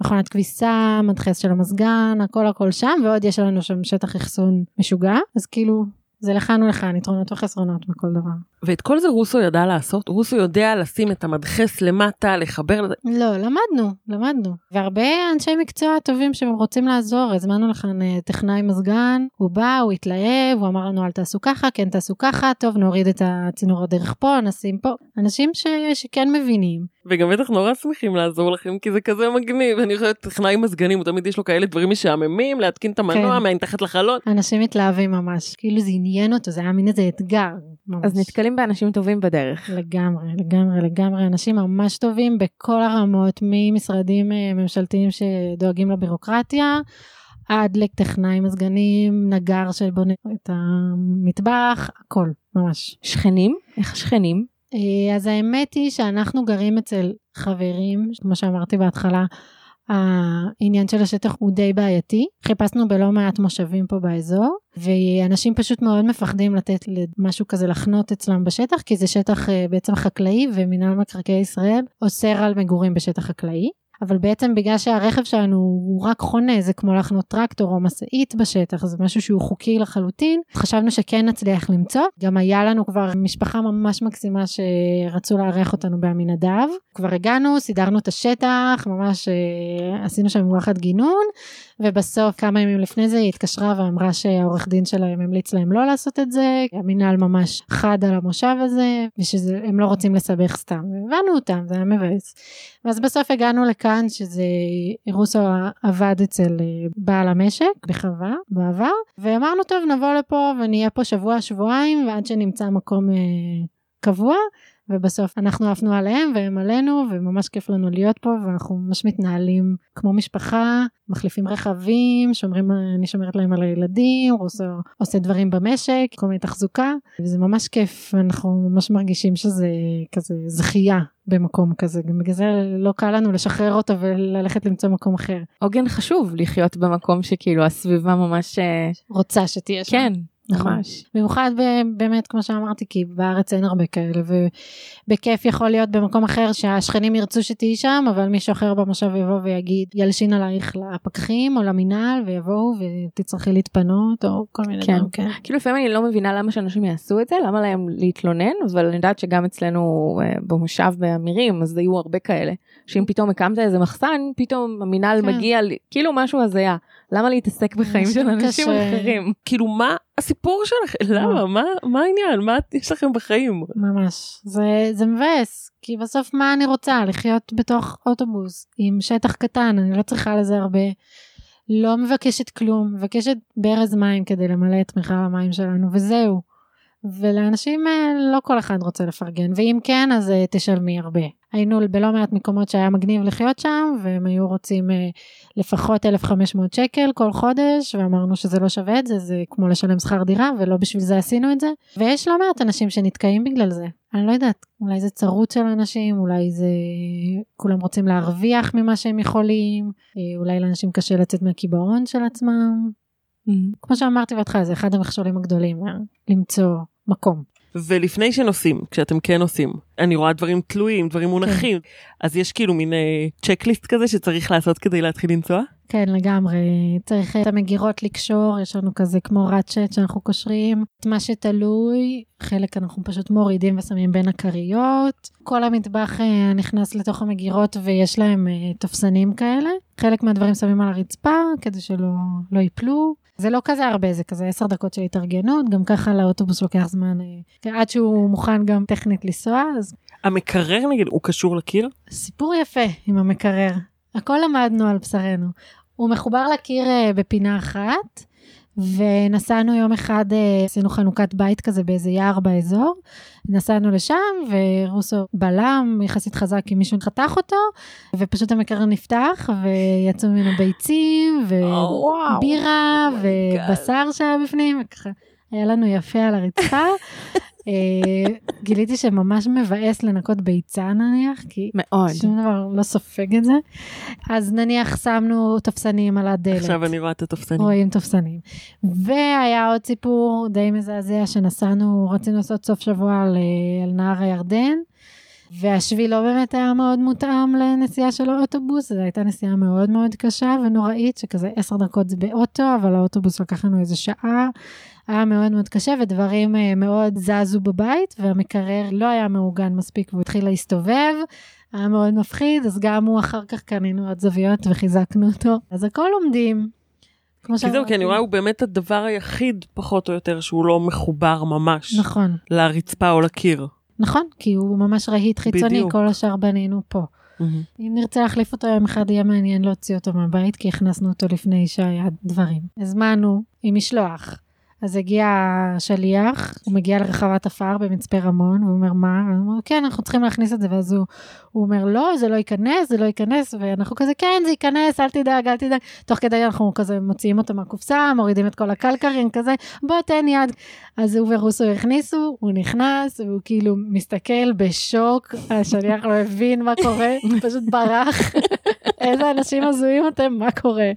מכונת כביסה, מדחס של המזגן, הכל הכל שם, ועוד יש לנו שם שטח אחסון משוגע, אז כאילו זה לכאן ולכאן, יתרונות וחסרונות בכל דבר. ואת כל זה רוסו ידע לעשות, רוסו יודע לשים את המדחס למטה, לחבר לזה. לא, למדנו, למדנו. והרבה אנשי מקצוע טובים שרוצים לעזור, הזמנו לכאן אה, טכנאי מזגן, הוא בא, הוא התלהב, הוא אמר לנו אל תעשו ככה, כן תעשו ככה, טוב נוריד את הצינור הדרך פה, נשים פה. אנשים ש... שכן מבינים. וגם בטח נורא שמחים לעזור לכם כי זה כזה מגניב אני חושבת טכנאי מזגנים הוא תמיד יש לו כאלה דברים משעממים להתקין את המנוע כן. מתחת לחלון. אנשים מתלהבים ממש, כאילו זה עניין אותו, זה היה מין איזה אתגר. ממש. אז נתקלים באנשים טובים בדרך. לגמרי, לגמרי, לגמרי, אנשים ממש טובים בכל הרמות, ממשרדים אה, ממשלתיים שדואגים לבירוקרטיה, עד לטכנאי מזגנים, נגר שבונה את המטבח, הכל, ממש. שכנים? איך השכנים? אה, אז האמת היא שאנחנו גרים אצל חברים, כמו שאמרתי בהתחלה, העניין של השטח הוא די בעייתי. חיפשנו בלא מעט מושבים פה באזור, ואנשים פשוט מאוד מפחדים לתת למשהו כזה לחנות אצלם בשטח, כי זה שטח אה, בעצם חקלאי, ומינהל מקרקעי ישראל אוסר על מגורים בשטח חקלאי. אבל בעצם בגלל שהרכב שלנו הוא רק חונה, זה כמו לחנות טרקטור או משאית בשטח, זה משהו שהוא חוקי לחלוטין, חשבנו שכן נצליח למצוא. גם היה לנו כבר משפחה ממש מקסימה שרצו לארח אותנו בעמינדב. כבר הגענו, סידרנו את השטח, ממש אה, עשינו שם וואחד גינון, ובסוף כמה ימים לפני זה היא התקשרה ואמרה שהעורך דין שלהם המליץ להם לא לעשות את זה, המינהל ממש חד על המושב הזה, ושהם לא רוצים לסבך סתם, והבנו אותם, זה היה מבאס. ואז בסוף הגענו לכאן שזה רוסו עבד אצל אה, בעל המשק בחווה בעבר, ואמרנו טוב נבוא לפה ונהיה פה שבוע שבועיים ועד שנמצא מקום אה, קבוע. ובסוף אנחנו עפנו עליהם והם עלינו וממש כיף לנו להיות פה ואנחנו ממש מתנהלים כמו משפחה מחליפים רכבים שומרים אני שומרת להם על הילדים רוסו עושה דברים במשק כל מיני תחזוקה וזה ממש כיף ואנחנו ממש מרגישים שזה כזה זכייה במקום כזה גם בגלל זה לא קל לנו לשחרר אותו וללכת למצוא מקום אחר. עוגן חשוב לחיות במקום שכאילו הסביבה ממש רוצה שתהיה שם. כן. נכון. ממש. במיוחד באמת כמו שאמרתי כי בארץ אין הרבה כאלה ובכיף יכול להיות במקום אחר שהשכנים ירצו שתהיי שם אבל מישהו אחר במושב יבוא ויגיד ילשין עלייך לפקחים או למינהל ויבואו ותצטרכי להתפנות או כל מיני כן. דברים כאלה. כאילו לפעמים אני לא מבינה למה שאנשים יעשו את זה למה להם להתלונן אבל אני יודעת שגם אצלנו אה, במושב באמירים אז היו הרבה כאלה שאם פתאום הקמת איזה מחסן פתאום המינהל כן. מגיע כאילו משהו הזיה למה להתעסק בחיים של אנשים קשה. אחרים. כאילו מה הסיפור שלכם <laughs> למה? מה מה העניין? מה יש לכם בחיים? ממש. זה זה מבאס כי בסוף מה אני רוצה? לחיות בתוך אוטובוס עם שטח קטן אני לא צריכה לזה הרבה. לא מבקשת כלום מבקשת ברז מים כדי למלא את מכל המים שלנו וזהו. ולאנשים אה, לא כל אחד רוצה לפרגן ואם כן אז אה, תשלמי הרבה. היינו בלא מעט מקומות שהיה מגניב לחיות שם והם היו רוצים אה, לפחות 1500 שקל כל חודש ואמרנו שזה לא שווה את זה זה כמו לשלם שכר דירה ולא בשביל זה עשינו את זה. ויש לא מעט אנשים שנתקעים בגלל זה. אני לא יודעת אולי זה צרות של אנשים אולי זה כולם רוצים להרוויח ממה שהם יכולים אולי לאנשים קשה לצאת מהקיבעון של עצמם. כמו שאמרתי בהתחלה זה אחד המכשולים הגדולים למצוא מקום. ולפני שנוסעים כשאתם כן עושים אני רואה דברים תלויים דברים מונחים אז יש כאילו מין צ'קליסט כזה שצריך לעשות כדי להתחיל לנסוע. כן לגמרי. צריך את המגירות לקשור יש לנו כזה כמו ראצ'ט שאנחנו קושרים. את מה שתלוי חלק אנחנו פשוט מורידים ושמים בין הכריות. כל המטבח אה, נכנס לתוך המגירות ויש להם אה, תופסנים כאלה. חלק מהדברים שמים על הרצפה כדי שלא לא ייפלו זה לא כזה הרבה זה כזה 10 דקות של התארגנות גם ככה לאוטובוס לוקח זמן אה, עד שהוא מוכן גם טכנית לנסוע אז המקרר נגיד הוא קשור לקיר? סיפור יפה עם המקרר. הכל למדנו על בשרנו. הוא מחובר לקיר אה, בפינה אחת ונסענו יום אחד אה, עשינו חנוכת בית כזה באיזה יער באזור. נסענו לשם ורוסו בלם יחסית חזק כי מישהו חתך אותו ופשוט המקרר נפתח ויצאו ממנו ביצים ובירה Oh ובשר שהיה בפנים וככה היה לנו יפה על הרצפה. <laughs> אה, גיליתי שממש מבאס לנקות ביצה נניח כי מאוד. שום דבר לא סופג את זה אז נניח שמנו תופסנים על הדלת. עכשיו אני רואה את התופסנים. רואים תופסנים. והיה עוד סיפור די מזעזע שנסענו רצינו לעשות סוף שבוע על, אה, על נהר הירדן. והשביל לא באמת היה מאוד מותאם לנסיעה של האוטובוס, זו הייתה נסיעה מאוד מאוד קשה ונוראית, שכזה עשר דקות באוטו, אבל האוטובוס לקח לנו איזה שעה, היה מאוד מאוד קשה ודברים אה, מאוד זזו בבית, והמקרר לא היה מעוגן מספיק והוא התחיל להסתובב. היה מאוד מפחיד, אז גם הוא אחר כך קנינו עוד זוויות וחיזקנו אותו. אז הכל לומדים. כמו כי זהו, כי אני רואה הוא באמת הדבר היחיד, פחות או יותר, שהוא לא מחובר ממש נכון, לרצפה או לקיר. נכון, כי הוא ממש רהיט חיצוני, בדיוק. כל השאר בנינו פה. אם נרצה להחליף אותו יום אחד יהיה מעניין להוציא אותו מהבית, כי הכנסנו אותו לפני שהיה דברים. הזמנו עם משלוח. אז הגיע השליח, הוא מגיע לרחבת עפר במצפה רמון, והוא אומר, מה? אני אומר, כן, אנחנו צריכים להכניס את זה, ואז הוא, הוא אומר, לא, זה לא ייכנס, זה לא ייכנס, ואנחנו כזה, כן, זה ייכנס, אל תדאג, אל תדאג. תוך כדי אנחנו כזה מוציאים אותו מהקופסה, מורידים את כל הקלקרים, כזה, בוא, תן יד. אז הוא ורוסו הכניסו, הוא נכנס, והוא כאילו מסתכל בשוק, השליח לא הבין מה קורה, הוא פשוט ברח. <laughs> איזה אנשים הזויים אתם, מה קורה?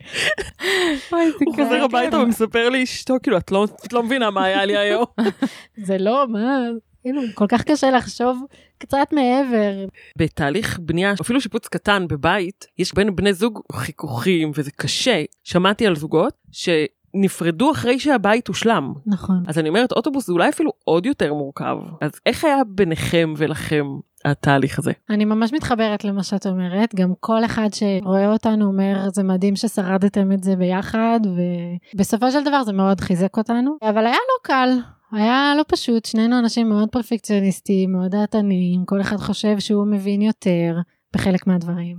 הוא חוזר הביתה כיף. ומספר לאשתו, כאילו, את לא, את לא מבינה מה היה לי היום. <laughs> זה לא, מה, כאילו, כל כך קשה לחשוב קצת מעבר. בתהליך בנייה, אפילו שיפוץ קטן בבית, יש בין בני זוג חיכוכים וזה קשה. שמעתי על זוגות שנפרדו אחרי שהבית הושלם. נכון. אז אני אומרת, אוטובוס זה אולי אפילו עוד יותר מורכב. אז איך היה ביניכם ולכם התהליך הזה? אני ממש מתחברת למה שאת אומרת, גם כל אחד שרואה אותנו אומר, זה מדהים ששרדתם את זה ביחד, ובסופו של דבר זה מאוד חיזק אותנו, אבל היה לא קל. היה לא פשוט, שנינו אנשים מאוד פרפקציוניסטים, מאוד דעתניים, כל אחד חושב שהוא מבין יותר בחלק מהדברים.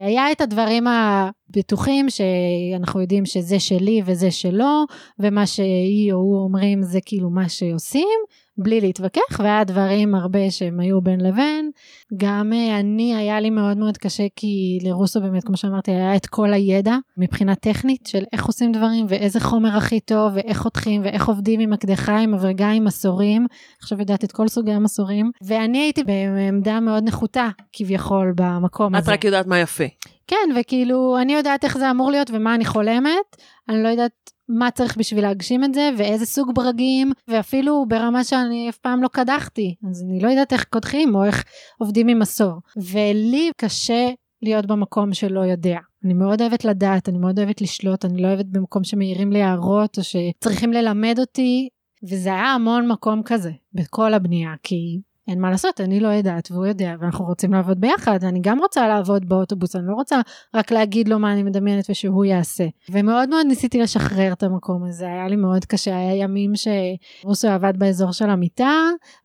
היה את הדברים הבטוחים שאנחנו יודעים שזה שלי וזה שלו, ומה שהיא או הוא אומרים זה כאילו מה שעושים, בלי להתווכח, והיה דברים הרבה שהם היו בין לבין. גם אה, אני, היה לי מאוד מאוד קשה, כי לרוסו באמת, כמו שאמרתי, היה את כל הידע מבחינה טכנית של איך עושים דברים, ואיזה חומר הכי טוב, ואיך חותכים, ואיך עובדים עם מקדחיים, הברגיים, מסורים. עכשיו יודעת את כל סוגי המסורים. ואני הייתי בעמדה מאוד נחותה, כביכול, במקום את הזה. רק יודעת מה יפה. כן, וכאילו, אני יודעת איך זה אמור להיות ומה אני חולמת, אני לא יודעת מה צריך בשביל להגשים את זה, ואיזה סוג ברגים, ואפילו ברמה שאני אף פעם לא קדחתי, אז אני לא יודעת איך קודחים או איך עובדים עם מסור. ולי קשה להיות במקום שלא יודע. אני מאוד אוהבת לדעת, אני מאוד אוהבת לשלוט, אני לא אוהבת במקום שמעירים לי הערות, או שצריכים ללמד אותי, וזה היה המון מקום כזה, בכל הבנייה, כי אין מה לעשות, אני לא יודעת והוא יודע, ואנחנו רוצים לעבוד ביחד, אני גם רוצה לעבוד באוטובוס, אני לא רוצה רק להגיד לו מה אני מדמיינת ושהוא יעשה. ומאוד מאוד ניסיתי לשחרר את המקום הזה, היה לי מאוד קשה, היה ימים שרוסו עבד באזור של המיטה,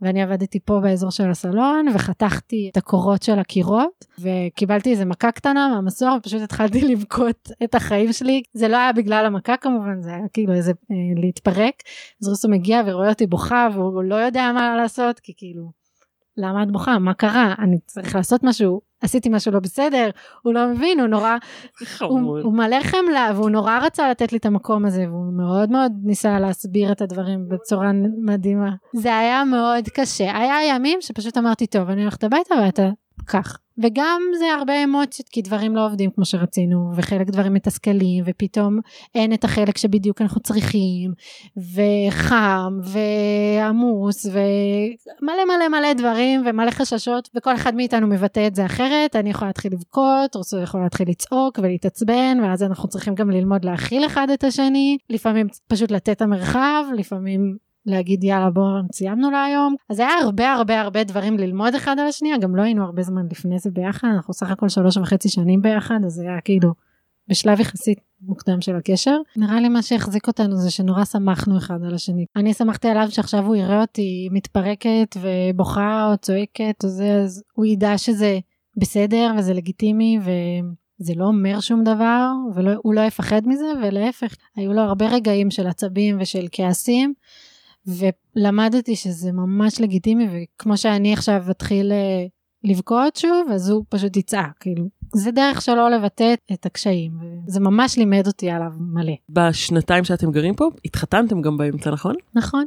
ואני עבדתי פה באזור של הסלון, וחתכתי את הקורות של הקירות, וקיבלתי איזה מכה קטנה מהמסור, ופשוט התחלתי <laughs> לבכות את החיים שלי. זה לא היה בגלל המכה כמובן, זה היה כאילו איזה אה, להתפרק. אז רוסו מגיע ורואה אותי בוכה, והוא לא יודע מה לעשות, כי כאילו... למה את בוכה? מה קרה? אני צריך לעשות משהו, עשיתי משהו לא בסדר, הוא לא מבין, הוא נורא, הוא. הוא מלא חמלה, והוא נורא רצה לתת לי את המקום הזה, והוא מאוד מאוד ניסה להסביר את הדברים בצורה מדהימה. זה היה מאוד קשה. היה ימים שפשוט אמרתי, טוב, אני הולכת הביתה ואתה כך. וגם זה הרבה אמוציות, כי דברים לא עובדים כמו שרצינו, וחלק דברים מתסכלים, ופתאום אין את החלק שבדיוק אנחנו צריכים, וחם, ועמוס, ומלא מלא מלא דברים, ומלא חששות, וכל אחד מאיתנו מבטא את זה אחרת, אני יכולה להתחיל לבכות, רוסו יכול להתחיל לצעוק ולהתעצבן, ואז אנחנו צריכים גם ללמוד להכיל אחד את השני, לפעמים פשוט לתת המרחב, לפעמים להגיד יאללה בואו סיימנו להיום. אז היה הרבה הרבה הרבה דברים ללמוד אחד על השנייה גם לא היינו הרבה זמן לפני זה ביחד אנחנו סך הכל שלוש וחצי שנים ביחד אז זה היה כאילו בשלב יחסית מוקדם של הקשר. נראה לי מה שהחזיק אותנו זה שנורא שמחנו אחד על השני. אני שמחתי עליו שעכשיו הוא יראה אותי מתפרקת ובוכה או צועקת או זה אז הוא ידע שזה בסדר וזה לגיטימי ו... זה לא אומר שום דבר והוא לא יפחד מזה ולהפך היו לו הרבה רגעים של עצבים ושל כעסים ולמדתי שזה ממש לגיטימי וכמו שאני עכשיו אתחיל אה, לבכות שוב אז הוא פשוט יצעק כאילו זה דרך שלו לבטא את הקשיים זה ממש לימד אותי עליו מלא. בשנתיים שאתם גרים פה, התחתנתם גם באמצע, נכון? נכון.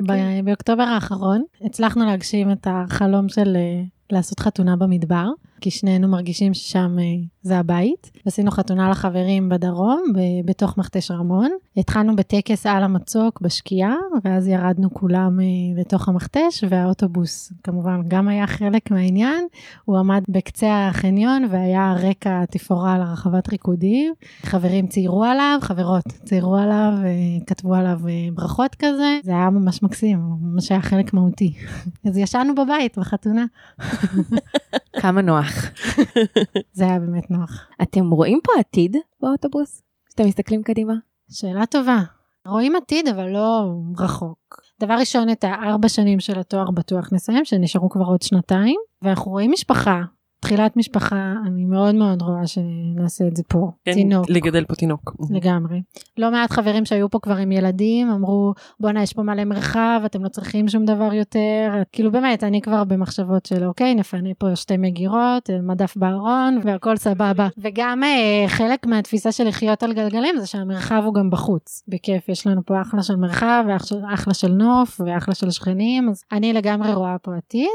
אוקיי. ב- באוקטובר האחרון הצלחנו להגשים את החלום של אה, לעשות חתונה במדבר כי שנינו מרגישים ששם אה, זה הבית. עשינו חתונה לחברים בדרום, ב- בתוך מכתש רמון. התחלנו בטקס על המצוק בשקיעה, ואז ירדנו כולם אה, לתוך המכתש, והאוטובוס כמובן גם היה חלק מהעניין. הוא עמד בקצה החניון והיה רקע תפאורה לרחבת ריקודים. חברים ציירו עליו, חברות ציירו עליו, אה, כתבו עליו אה, ברכות כזה. זה היה ממש מקסים, ממש היה חלק מהותי. <laughs> אז ישנו בבית בחתונה. <laughs> כמה נוח. <laughs> זה היה באמת נוח. אתם רואים פה עתיד באוטובוס? כשאתם מסתכלים קדימה? שאלה טובה. רואים עתיד, אבל לא רחוק. דבר ראשון, את הארבע שנים של התואר בטוח נסיים, שנשארו כבר עוד שנתיים, ואנחנו רואים משפחה. תחילת משפחה, אני מאוד מאוד רואה שנעשה את זה פה. כן, תינוק. לגדל פה תינוק. לגמרי. לא מעט חברים שהיו פה כבר עם ילדים, אמרו, בואנה, יש פה מלא מרחב, אתם לא צריכים שום דבר יותר. כאילו באמת, אני כבר במחשבות של, אוקיי, נפנה פה שתי מגירות, מדף בארון, והכל סבבה. וגם אה, חלק מהתפיסה של לחיות על גלגלים זה שהמרחב הוא גם בחוץ. בכיף, יש לנו פה אחלה של מרחב, ואחלה של נוף, ואחלה של שכנים, אז אני לגמרי רואה פה עתיד,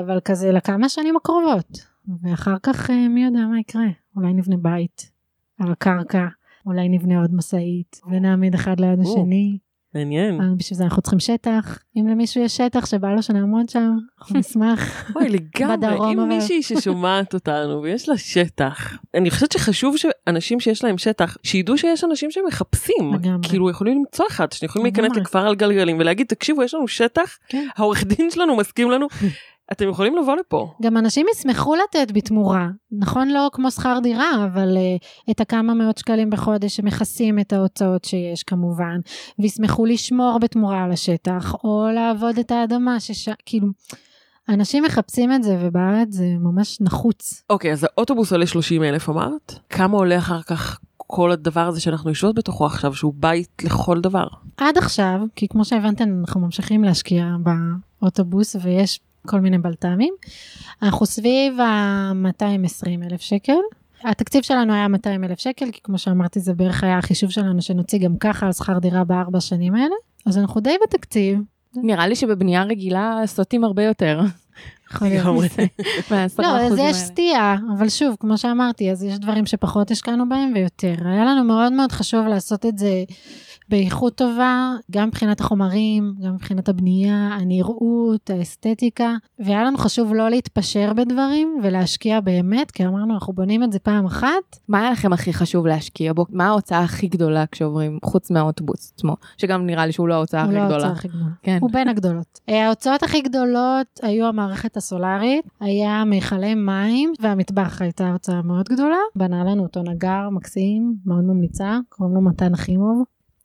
אבל כזה לכמה שנים הקרובות. ואחר כך, אה, מי יודע מה יקרה, אולי נבנה בית על הקרקע. אולי נבנה עוד משאית ונעמיד אחד ליד. השני. מעניין. בשביל זה אנחנו צריכים שטח. אם למישהו יש שטח שבא לו שנעמוד שם, אנחנו <laughs> נשמח. אוי, לגמרי, אם מישהי ששומעת אותנו ויש לה שטח, אני חושבת שחשוב שאנשים שיש להם שטח, שידעו שיש אנשים שמחפשים, לגמרי. כאילו יכולים למצוא אחד, שיכולים להיכנס. לכפר על גלגלים ולהגיד, תקשיבו, יש לנו שטח, כן. העורך דין שלנו מסכים לנו, <laughs> אתם יכולים לבוא לפה. גם אנשים ישמחו לתת בתמורה. נכון לא כמו שכר דירה, אבל uh, את הכמה מאות שקלים בחודש שמכסים את ההוצאות שיש כמובן, וישמחו לשמור בתמורה על השטח, או לעבוד את האדמה, שש... כאילו, אנשים מחפשים את זה, ובארץ זה ממש נחוץ. אוקיי, אז האוטובוס עולה 30 אלף אמרת? כמה עולה אחר כך כל הדבר הזה שאנחנו יושבות בתוכו עכשיו, שהוא בית לכל דבר? עד עכשיו, כי כמו שהבנתם, אנחנו ממשיכים להשקיע באוטובוס, ויש כל מיני בלת"מים. אנחנו סביב ה-220 אלף שקל. התקציב שלנו היה 200 אלף שקל, כי כמו שאמרתי, זה בערך היה החישוב שלנו שנוציא גם ככה על שכר דירה בארבע שנים האלה. אז אנחנו די בתקציב. נראה לי שבבנייה רגילה סוטים הרבה יותר. יכול להיות. לא, אז יש. סטייה, אבל שוב, כמו שאמרתי, אז יש דברים שפחות השקענו בהם ויותר. היה לנו מאוד מאוד חשוב לעשות את זה באיכות טובה, גם מבחינת החומרים, גם מבחינת הבנייה, הנראות, האסתטיקה, והיה לנו חשוב לא להתפשר בדברים ולהשקיע באמת, כי אמרנו, אנחנו בונים את זה פעם אחת. מה היה לכם הכי חשוב להשקיע בו? מה ההוצאה הכי גדולה כשעוברים חוץ מהאוטובוס עצמו? שגם נראה לי שהוא לא ההוצאה הוא הכי לא גדולה. ההוצאה הכי גדולה. כן. הוא בין הגדולות. אה, ההוצאות הכי גדולות היו המערכת הסולארית, היה מכלי מים, והמטבח הייתה הוצאה מאוד גדולה. בנה לנו אותו נגר מקסים, מאוד ממליצה, קוראים לו מתן אחימוב,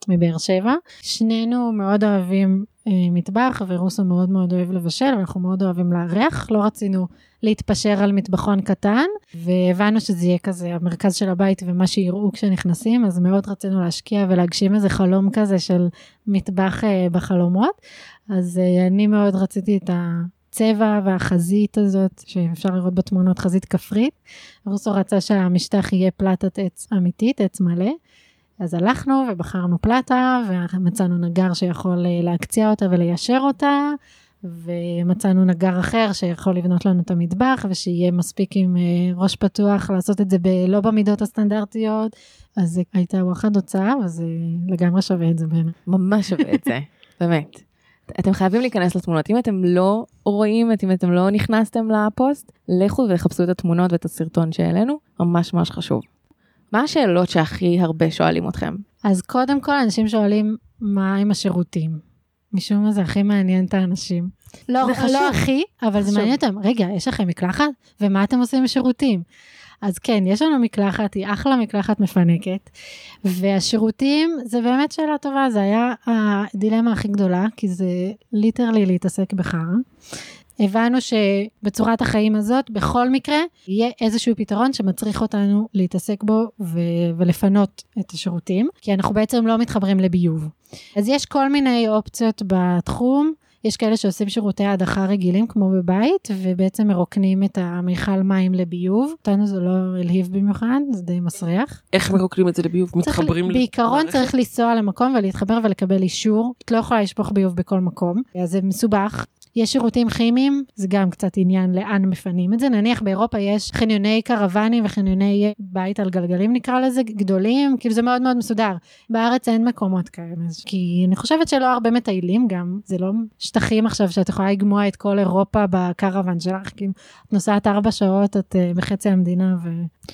מבאר שבע. שנינו מאוד אוהבים אה, מטבח, ורוסו מאוד מאוד אוהב לבשל, ואנחנו מאוד אוהבים לארח. לא רצינו להתפשר על מטבחון קטן, והבנו שזה יהיה כזה המרכז של הבית ומה שיראו כשנכנסים, אז מאוד רצינו להשקיע ולהגשים איזה חלום כזה של מטבח אה, בחלומות. אז אה, אני מאוד רציתי את הצבע והחזית הזאת, שאפשר לראות בתמונות חזית כפרית. רוסו רצה שהמשטח יהיה פלטת עץ אמיתית, עץ מלא. אז הלכנו ובחרנו פלטה, ומצאנו נגר שיכול אה, להקציע אותה וליישר אותה, ומצאנו נגר אחר שיכול לבנות לנו את המטבח, ושיהיה מספיק עם אה, ראש פתוח לעשות את זה ב- לא במידות הסטנדרטיות. אז זה הייתה וואחד הוצאה, וזה לגמרי שווה את זה בעיניי. ממש שווה את זה, <laughs> באמת. אתם חייבים להיכנס לתמונות. אם אתם לא רואים, אם אתם לא נכנסתם לפוסט, לכו וחפשו את התמונות ואת הסרטון שהעלינו, ממש ממש חשוב. מה השאלות שהכי הרבה שואלים אתכם? אז קודם כל אנשים שואלים מה עם השירותים. משום מה זה הכי מעניין את האנשים. לא, זה חשוב. לא הכי, אבל זה חשוב. מעניין אותם. רגע, יש לכם מקלחת? ומה אתם עושים בשירותים? אז כן, יש לנו מקלחת, היא אחלה מקלחת מפנקת, והשירותים זה באמת שאלה טובה, זה היה הדילמה הכי גדולה, כי זה ליטרלי להתעסק בחרא. הבנו שבצורת החיים הזאת, בכל מקרה, יהיה איזשהו פתרון שמצריך אותנו להתעסק בו ו- ולפנות את השירותים, כי אנחנו בעצם לא מתחברים לביוב. אז יש כל מיני אופציות בתחום. יש כאלה שעושים שירותי הדחה רגילים כמו בבית, ובעצם מרוקנים את המיכל מים לביוב. אותנו זה לא הלהיב במיוחד, זה די מסריח. איך מרוקנים את זה לביוב? מתחברים בעיקרון למערכת? צריך לנסוע למקום ולהתחבר ולקבל אישור. את לא יכולה לשפוך ביוב בכל מקום, אז זה מסובך. יש שירותים כימיים, זה גם קצת עניין לאן מפנים את זה. נניח באירופה יש חניוני קרוונים וחניוני בית על גלגלים נקרא לזה, גדולים, כאילו זה מאוד מאוד מסודר. בארץ אין מקומות כאלה, כי אני חושבת שלא הרבה מטיילים גם, זה לא שטחים עכשיו שאת יכולה לגמוע את כל אירופה בקרוון שלך, כאילו את נוסעת ארבע שעות, את uh, בחצי המדינה ו...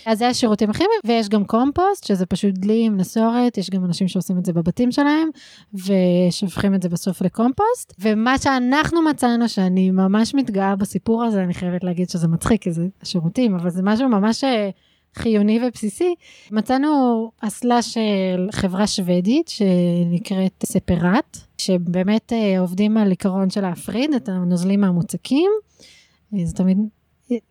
אז זה השירותים הכימיים, ויש גם קומפוסט, שזה פשוט דלי עם נסורת, יש גם אנשים שעושים את זה בבתים שלהם, ושופכים את זה בסוף לקומפוסט. ומה שאנחנו מצאנו, שאני ממש מתגאה בסיפור הזה, אני חייבת להגיד שזה מצחיק, כי זה שירותים, אבל זה משהו ממש אה, חיוני ובסיסי. מצאנו אסלה של חברה שוודית שנקראת ספרט, שבאמת אה, עובדים על עיקרון של להפריד את הנוזלים מהמוצקים. זה תמיד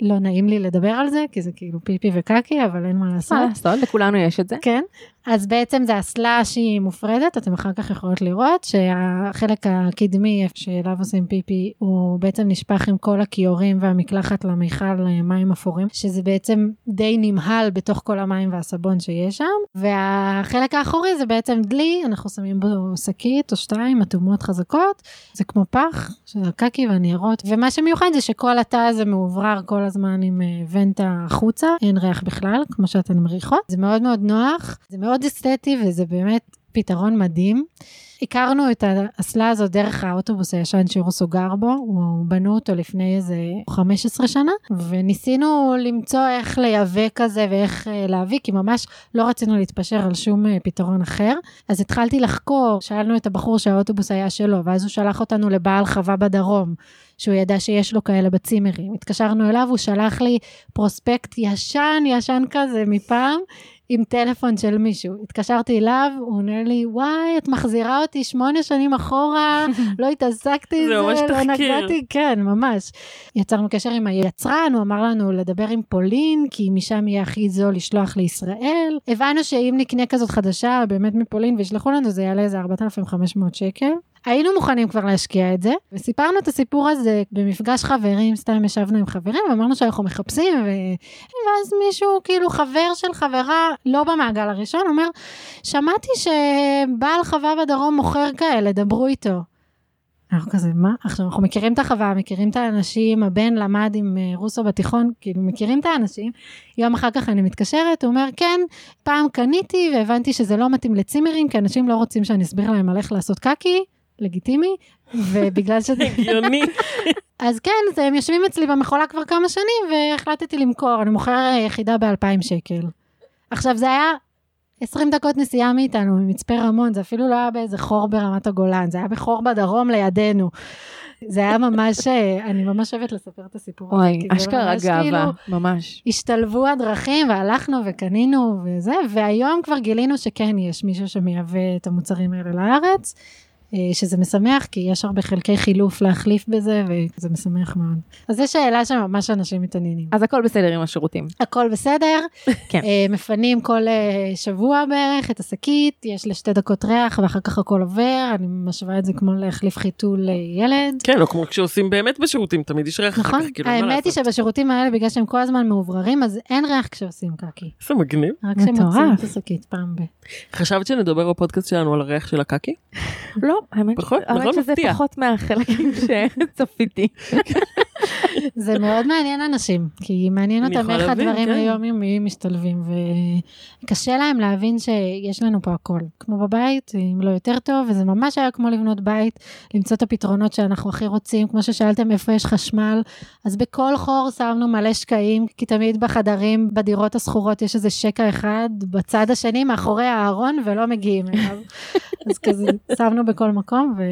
לא נעים לי לדבר על זה, כי זה כאילו פיפי וקקי, אבל אין מה לעשות. מה לעשות, לכולנו יש את זה. כן, אז בעצם זה אסלה שהיא מופרדת, אתם אחר כך יכולות לראות שהחלק הקדמי שאליו עושים פיפי הוא בעצם נשפך עם כל הכיורים והמקלחת למיכל מים אפורים, שזה בעצם די נמהל בתוך כל המים והסבון שיש שם, והחלק האחורי זה בעצם דלי, אנחנו שמים בו שקית או שתיים אטומות חזקות, זה כמו פח של הקקי והניירות, ומה שמיוחד זה שכל התא הזה מאוברר כל הזמן עם אה, ונטה החוצה, אין ריח בכלל, כמו שאתן מריחות, זה מאוד מאוד נוח, זה מאוד מאוד אסתטי וזה באמת פתרון מדהים. הכרנו את האסלה הזאת דרך האוטובוס הישן שרוסו גר בו, הוא בנו אותו לפני איזה 15 שנה, וניסינו למצוא איך לייבא כזה ואיך אה, להביא, כי ממש לא רצינו להתפשר על שום אה, פתרון אחר. אז התחלתי לחקור, שאלנו את הבחור שהאוטובוס היה שלו, ואז הוא שלח אותנו לבעל חווה בדרום. שהוא ידע שיש לו כאלה בצימרים. התקשרנו אליו, הוא שלח לי פרוספקט ישן, ישן כזה מפעם, עם טלפון של מישהו. התקשרתי אליו, הוא עונה לי, וואי, את מחזירה אותי שמונה שנים אחורה, <laughs> לא התעסקתי עם זה, ממש לא. נגעתי, כן, ממש. יצרנו קשר עם היצרן, הוא אמר לנו לדבר עם פולין, כי משם יהיה הכי זול לשלוח לישראל. הבנו שאם נקנה כזאת חדשה, באמת מפולין, וישלחו לנו, זה יעלה איזה 4,500 שקל. היינו מוכנים כבר להשקיע את זה, וסיפרנו את הסיפור הזה במפגש חברים, סתם ישבנו עם חברים, ואמרנו שאנחנו מחפשים, ו... ואז מישהו, כאילו חבר של חברה, לא במעגל הראשון, אומר, שמעתי שבעל חווה בדרום מוכר כאלה, דברו איתו. אנחנו כזה, מה? עכשיו, אנחנו מכירים את החווה, מכירים את האנשים, הבן למד עם אה, רוסו בתיכון, כאילו, מכירים את האנשים. יום אחר כך אני מתקשרת, הוא אומר, כן, פעם קניתי והבנתי שזה לא מתאים לצימרים, כי אנשים לא רוצים שאני אסביר להם על איך לעשות קקי, לגיטימי, ובגלל שזה... הגיוני. אז כן, אז הם יושבים אצלי במכולה כבר כמה שנים, והחלטתי למכור, אני מוכר יחידה ב-2,000 שקל. עכשיו, זה היה 20 דקות נסיעה מאיתנו, ממצפה רמון, זה אפילו לא היה באיזה חור ברמת הגולן, זה היה בחור בדרום לידינו. זה היה ממש, אני ממש אוהבת לספר את הסיפור הזה. זה אשכרה ממש גאווה, כאילו- ממש. השתלבו הדרכים והלכנו וקנינו וזה, והיום כבר גילינו שכן יש מישהו שמייבא את המוצרים האלה לארץ, אה, שזה משמח, כי יש הרבה חלקי חילוף להחליף בזה, וזה משמח מאוד. אז זו שאלה שממש אנשים מתעניינים. אז הכל בסדר עם השירותים. הכל בסדר, <laughs> כן. אה, מפנים כל אה, שבוע בערך את השקית, יש לשתי דקות ריח ואחר כך הכל עובר, אני משווה את זה כמו להחליף חיתול לילד. כן, או כמו כשעושים באמת בשירותים, תמיד יש ריח אחר נכון, כך, כאילו, מה האמת היא לעשות? שבשירותים האלה, בגלל שהם כל הזמן מאובררים, אז אין ריח כשעושים קקי. איזה מגניב. רק. כשמוציאים את השקית פעם ב... חשבת שנדבר בפודקאסט שלנו על הריח של הקקי? לא, האמת נכון, שזה מפתיע. פחות מהחלקים <laughs> שצפיתי. זה מאוד מעניין אנשים, כי מעניין אותם איך להבין, הדברים כן. היומיומיים משתלבים, וקשה להם להבין שיש לנו פה הכל. כמו בבית, אם לא יותר טוב, וזה ממש היה כמו לבנות בית, למצוא את הפתרונות שאנחנו הכי רוצים, כמו ששאלתם איפה יש חשמל, אז בכל חור שמנו מלא שקעים, כי תמיד בחדרים, בדירות השכורות יש איזה שקע אחד בצד השני, מאחורי הארון, ולא מגיעים אליו. אז כזה שמנו בכל מקום, ו...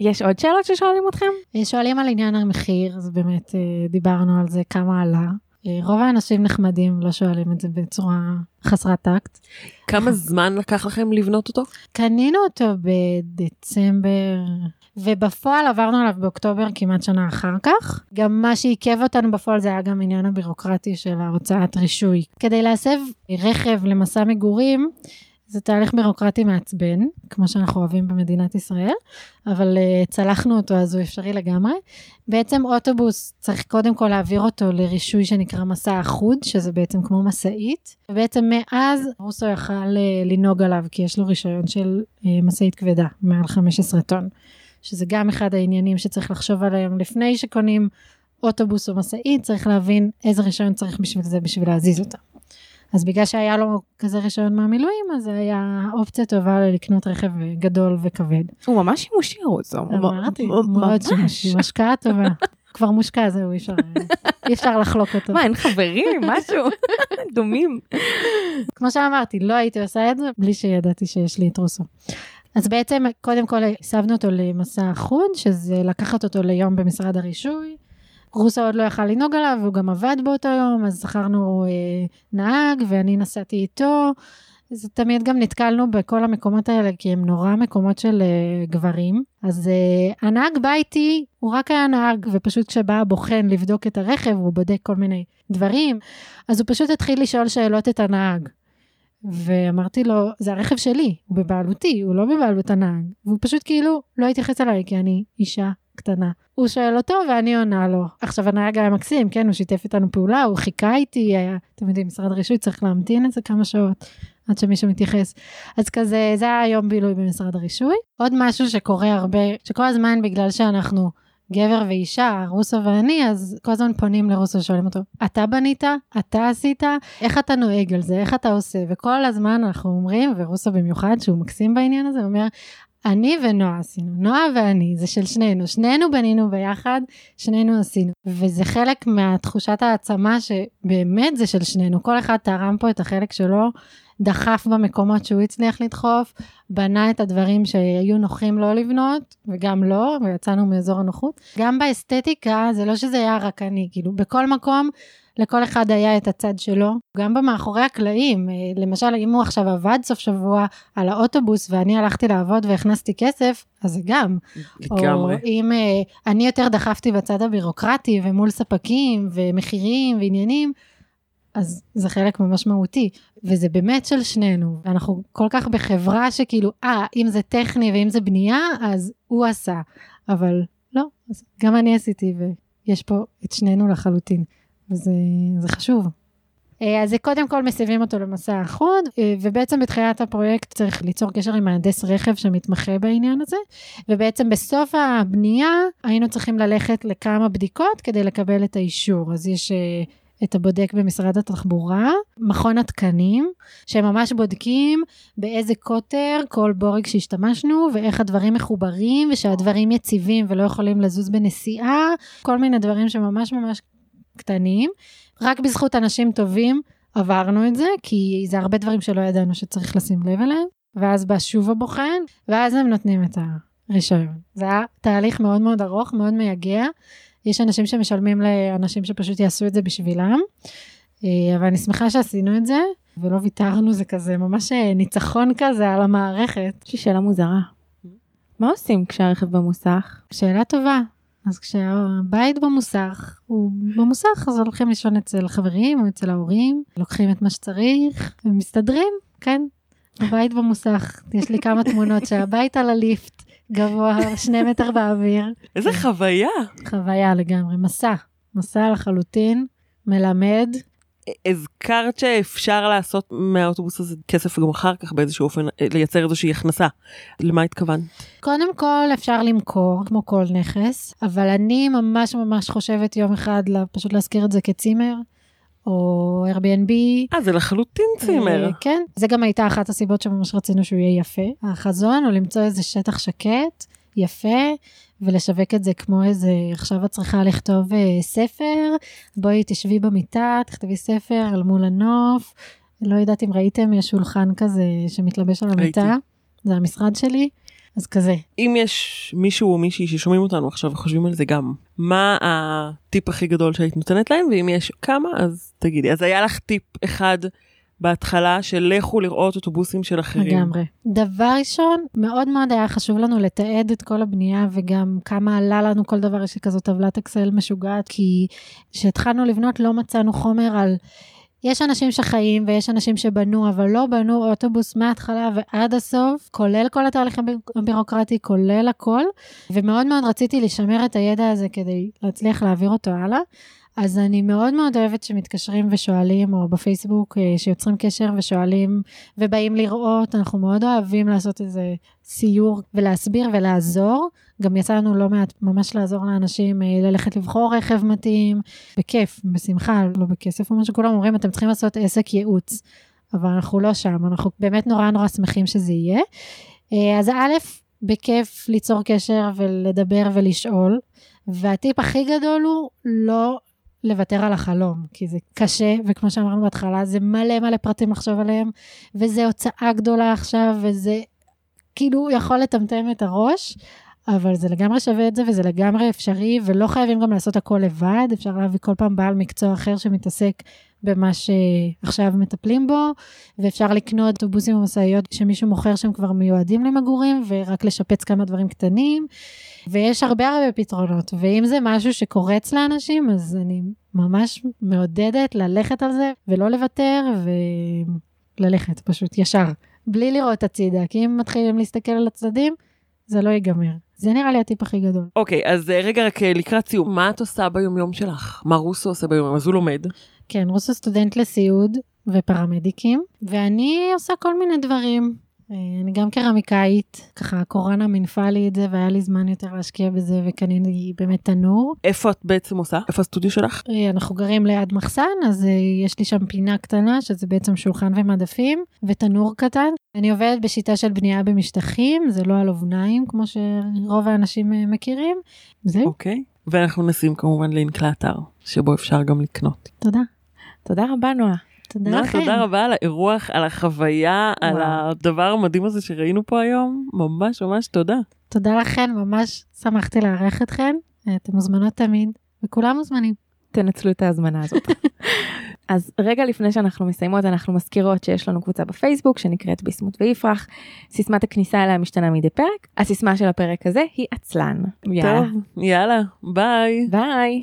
יש עוד שאלות ששואלים אתכם? שואלים על עניין המחיר, אז באמת אה, דיברנו על זה, כמה עלה. אה, רוב האנשים נחמדים לא שואלים את זה בצורה חסרת טקט. כמה זמן לקח לכם לבנות אותו? קנינו אותו בדצמבר, ובפועל עברנו עליו באוקטובר כמעט שנה אחר כך. גם מה שעיכב אותנו בפועל זה היה גם עניין הבירוקרטי של ההוצאת רישוי. כדי להסב רכב למסע מגורים, זה תהליך בירוקרטי מעצבן, כמו שאנחנו אוהבים במדינת ישראל, אבל uh, צלחנו אותו אז הוא אפשרי לגמרי. בעצם אוטובוס צריך קודם כל להעביר אותו לרישוי שנקרא מסע אחוד, שזה בעצם כמו משאית, ובעצם מאז רוסו יכל uh, לנהוג עליו, כי יש לו רישיון של uh, משאית כבדה, מעל 15 טון. שזה גם אחד העניינים שצריך לחשוב עליהם לפני שקונים אוטובוס או משאית, צריך להבין איזה רישיון צריך בשביל זה, בשביל להזיז אותה. אז בגלל שהיה לו כזה רישיון מהמילואים, אז זה היה אופציה טובה לקנות רכב גדול וכבד. הוא ממש שימושי רוזו. אמרתי, מאוד שימושי, השקעה טובה. כבר מושקע, זהו, אי אפשר, אי אפשר לחלוק אותו. מה, אין חברים? משהו? <laughs> דומים. כמו שאמרתי, לא הייתי עושה את זה בלי שידעתי שיש לי את רוסו. אז בעצם, קודם כל הסבנו אותו למסע אחוד, שזה לקחת אותו ליום במשרד הרישוי. רוסו עוד לא יכל לנהוג עליו, והוא גם עבד באותו יום, אז זכרנו אה, נהג, ואני נסעתי איתו. אז תמיד גם נתקלנו בכל המקומות האלה, כי הם נורא מקומות של uh, גברים. אז uh, הנהג בא איתי, הוא רק היה נהג, ופשוט כשבא הבוחן לבדוק את הרכב, הוא בודק כל מיני דברים, אז הוא פשוט התחיל לשאול שאלות את הנהג. ואמרתי לו, זה הרכב שלי, הוא בבעלותי, הוא לא בבעלות הנהג. והוא פשוט כאילו לא התייחס אליי, כי אני אישה קטנה. הוא שואל אותו ואני עונה לו. עכשיו הנהג היה מקסים, כן, הוא שיתף איתנו פעולה, הוא חיכה איתי, היה, אתם יודעים, משרד רישוי צריך להמתין איזה כמה שעות עד שמישהו מתייחס. אז כזה, זה היה יום בילוי במשרד הרישוי. עוד משהו שקורה הרבה, שכל הזמן בגלל שאנחנו גבר ואישה, רוסו ואני, אז כל הזמן פונים לרוסו ושואלים אותו, אתה בנית? אתה עשית? איך אתה נוהג על זה? איך אתה עושה? וכל הזמן אנחנו אומרים, ורוסו במיוחד, שהוא מקסים בעניין הזה, אומר, אני ונועה עשינו, נועה ואני, זה של שנינו, שנינו בנינו ביחד, שנינו עשינו. וזה חלק מהתחושת העצמה שבאמת זה של שנינו, כל אחד תרם פה את החלק שלו, דחף במקומות שהוא הצליח לדחוף, בנה את הדברים שהיו נוחים לא לבנות, וגם לא, ויצאנו מאזור הנוחות. גם באסתטיקה, זה לא שזה היה רק אני, כאילו, בכל מקום לכל אחד היה את הצד שלו, גם במאחורי הקלעים, אה, למשל אם הוא עכשיו עבד סוף שבוע על האוטובוס ואני הלכתי לעבוד והכנסתי כסף, אז זה גם. לגמרי. או אם uh, אני יותר דחפתי בצד הבירוקרטי ומול ספקים ומחירים ועניינים, אז זה חלק ממש מהותי, וזה באמת של שנינו. אנחנו כל כך בחברה שכאילו, אה, אם זה טכני ואם זה בנייה, אז הוא עשה. אבל לא, אז גם אני עשיתי, ויש פה את שנינו לחלוטין. וזה חשוב. אה, אז קודם כל מסבים אותו למסע אחוד, אה, ובעצם בתחילת הפרויקט צריך ליצור קשר עם מהנדס רכב שמתמחה בעניין הזה, ובעצם בסוף הבנייה היינו צריכים ללכת לכמה בדיקות כדי לקבל את האישור. אז יש אה, את הבודק במשרד התחבורה, מכון התקנים, שהם ממש בודקים באיזה קוטר כל בורג שהשתמשנו, ואיך הדברים מחוברים, ושהדברים יציבים ולא יכולים לזוז בנסיעה, כל מיני דברים שממש ממש קטנים. רק בזכות אנשים טובים עברנו את זה, כי זה הרבה דברים שלא ידענו שצריך לשים לב אליהם. ואז בא שוב הבוחן, ואז הם נותנים את הרישיון. זה היה תהליך מאוד מאוד ארוך, מאוד מייגע. יש אנשים שמשלמים לאנשים שפשוט יעשו את זה בשבילם. אה, אבל אני שמחה שעשינו את זה, ולא ויתרנו, זה כזה ממש אה, ניצחון כזה על המערכת. יש לי שאלה מוזרה. מה עושים כשהרכב במוסך? שאלה טובה. אז כשהבית במוסך, הוא במוסך, אז הולכים לישון אצל חברים או אצל ההורים, לוקחים את מה שצריך ומסתדרים, כן. הבית במוסך, יש לי כמה תמונות שהבית על הליפט, גבוה, שני מטר באוויר. איזה חוויה. חוויה לגמרי, מסע, מסע לחלוטין, מלמד, הזכרת שאפשר לעשות מהאוטובוס הזה כסף גם אחר כך באיזשהו אופן, לייצר איזושהי הכנסה. למה התכוונת? קודם כל אפשר למכור כמו כל נכס, אבל אני ממש ממש חושבת יום אחד פשוט להזכיר את זה כצימר. או Airbnb. אה, זה לחלוטין צימר. אה, כן, זה גם הייתה אחת הסיבות שממש רצינו שהוא יהיה יפה. החזון הוא למצוא איזה שטח שקט, יפה, ולשווק את זה כמו איזה, עכשיו את צריכה לכתוב uh, ספר, בואי תשבי במיטה, תכתבי ספר אל מול הנוף. לא יודעת אם ראיתם, יש שולחן כזה שמתלבש על המיטה, ראיתי. זה המשרד שלי, אז כזה. אם יש מישהו או מישהי ששומעים אותנו עכשיו וחושבים על זה גם, מה הטיפ הכי גדול שהיית נותנת להם, ואם יש כמה, אז תגידי. אז היה לך טיפ אחד בהתחלה של לכו לראות אוטובוסים של אחרים. לגמרי. דבר ראשון, מאוד מאוד היה חשוב לנו לתעד את כל הבנייה וגם כמה עלה לנו כל דבר, יש לי כזאת טבלת אקסל משוגעת, כי כשהתחלנו לבנות לא מצאנו חומר על... יש אנשים שחיים ויש אנשים שבנו, אבל לא בנו אוטובוס מההתחלה ועד הסוף, כולל כל התהליך הבירוקרטי, כולל הכל, ומאוד מאוד רציתי לשמר את הידע הזה כדי להצליח להעביר אותו הלאה. אז אני מאוד מאוד אוהבת שמתקשרים ושואלים, או בפייסבוק אה, שיוצרים קשר ושואלים ובאים לראות, אנחנו מאוד אוהבים לעשות איזה סיור ולהסביר ולעזור. גם יצא לנו לא מעט ממש לעזור לאנשים אה, ללכת לבחור רכב מתאים, בכיף, בשמחה, לא בכסף, מה שכולם אומרים, אתם צריכים לעשות עסק ייעוץ. אבל אנחנו לא שם, אנחנו באמת נורא נורא שמחים שזה יהיה. אה, אז א', בכיף ליצור קשר ולדבר ולשאול, והטיפ הכי גדול הוא לא לוותר על החלום, כי זה קשה, וכמו שאמרנו בהתחלה, זה מלא מלא פרטים לחשוב עליהם, וזה הוצאה גדולה עכשיו, וזה כאילו יכול לטמטם את הראש, אבל זה לגמרי שווה את זה, וזה לגמרי אפשרי, ולא חייבים גם לעשות הכל לבד, אפשר להביא כל פעם בעל מקצוע אחר שמתעסק במה שעכשיו מטפלים בו, ואפשר לקנות אוטובוסים ומשאיות שמישהו מוכר שהם כבר מיועדים למגורים, ורק לשפץ כמה דברים קטנים, ויש הרבה הרבה פתרונות, ואם זה משהו שקורץ לאנשים, אז אני ממש מעודדת ללכת על זה, ולא לוותר, וללכת פשוט ישר, בלי לראות הצידה, כי אם מתחילים להסתכל על הצדדים, זה לא ייגמר. זה נראה לי הטיפ הכי גדול. אוקיי, אז אה, רגע, רק אה, לקראת סיום, מה את עושה ביומיום שלך? מה רוסו עושה ביומיום? אז הוא לומד. כן, רוסו סטודנט לסיעוד ופרמדיקים, ואני עושה כל מיני דברים. אה, אני גם קרמיקאית, ככה הקורונה מינפה לי את זה והיה לי זמן יותר להשקיע בזה וקניתי באמת תנור. איפה את בעצם עושה? איפה הסטודיו שלך? אה, אנחנו גרים ליד מחסן, אז אה, יש לי שם פינה קטנה, שזה בעצם שולחן ומדפים, ותנור קטן. אני עובדת בשיטה של בנייה במשטחים, זה לא על אובניים, כמו שרוב האנשים מכירים. זהו. אוקיי, ואנחנו נשים כמובן לינק לאתר, שבו אפשר גם לקנות. תודה. תודה רבה, נועה. תודה נועה, לכם. תודה רבה על האירוח, על החוויה, על וואו. הדבר המדהים הזה שראינו פה היום. ממש ממש תודה. תודה לכן, ממש שמחתי לארח אתכן. אה, אתן מוזמנות תמיד, וכולם מוזמנים. תנצלו את ההזמנה הזאת. <laughs> אז רגע לפני שאנחנו מסיימות, אנחנו מזכירות שיש לנו קבוצה בפייסבוק שנקראת ביסמוט ויפרח. סיסמת הכניסה אליה משתנה מדי פרק. הסיסמה של הפרק הזה היא עצלן. יאללה, טוב, יאללה, ביי. ביי.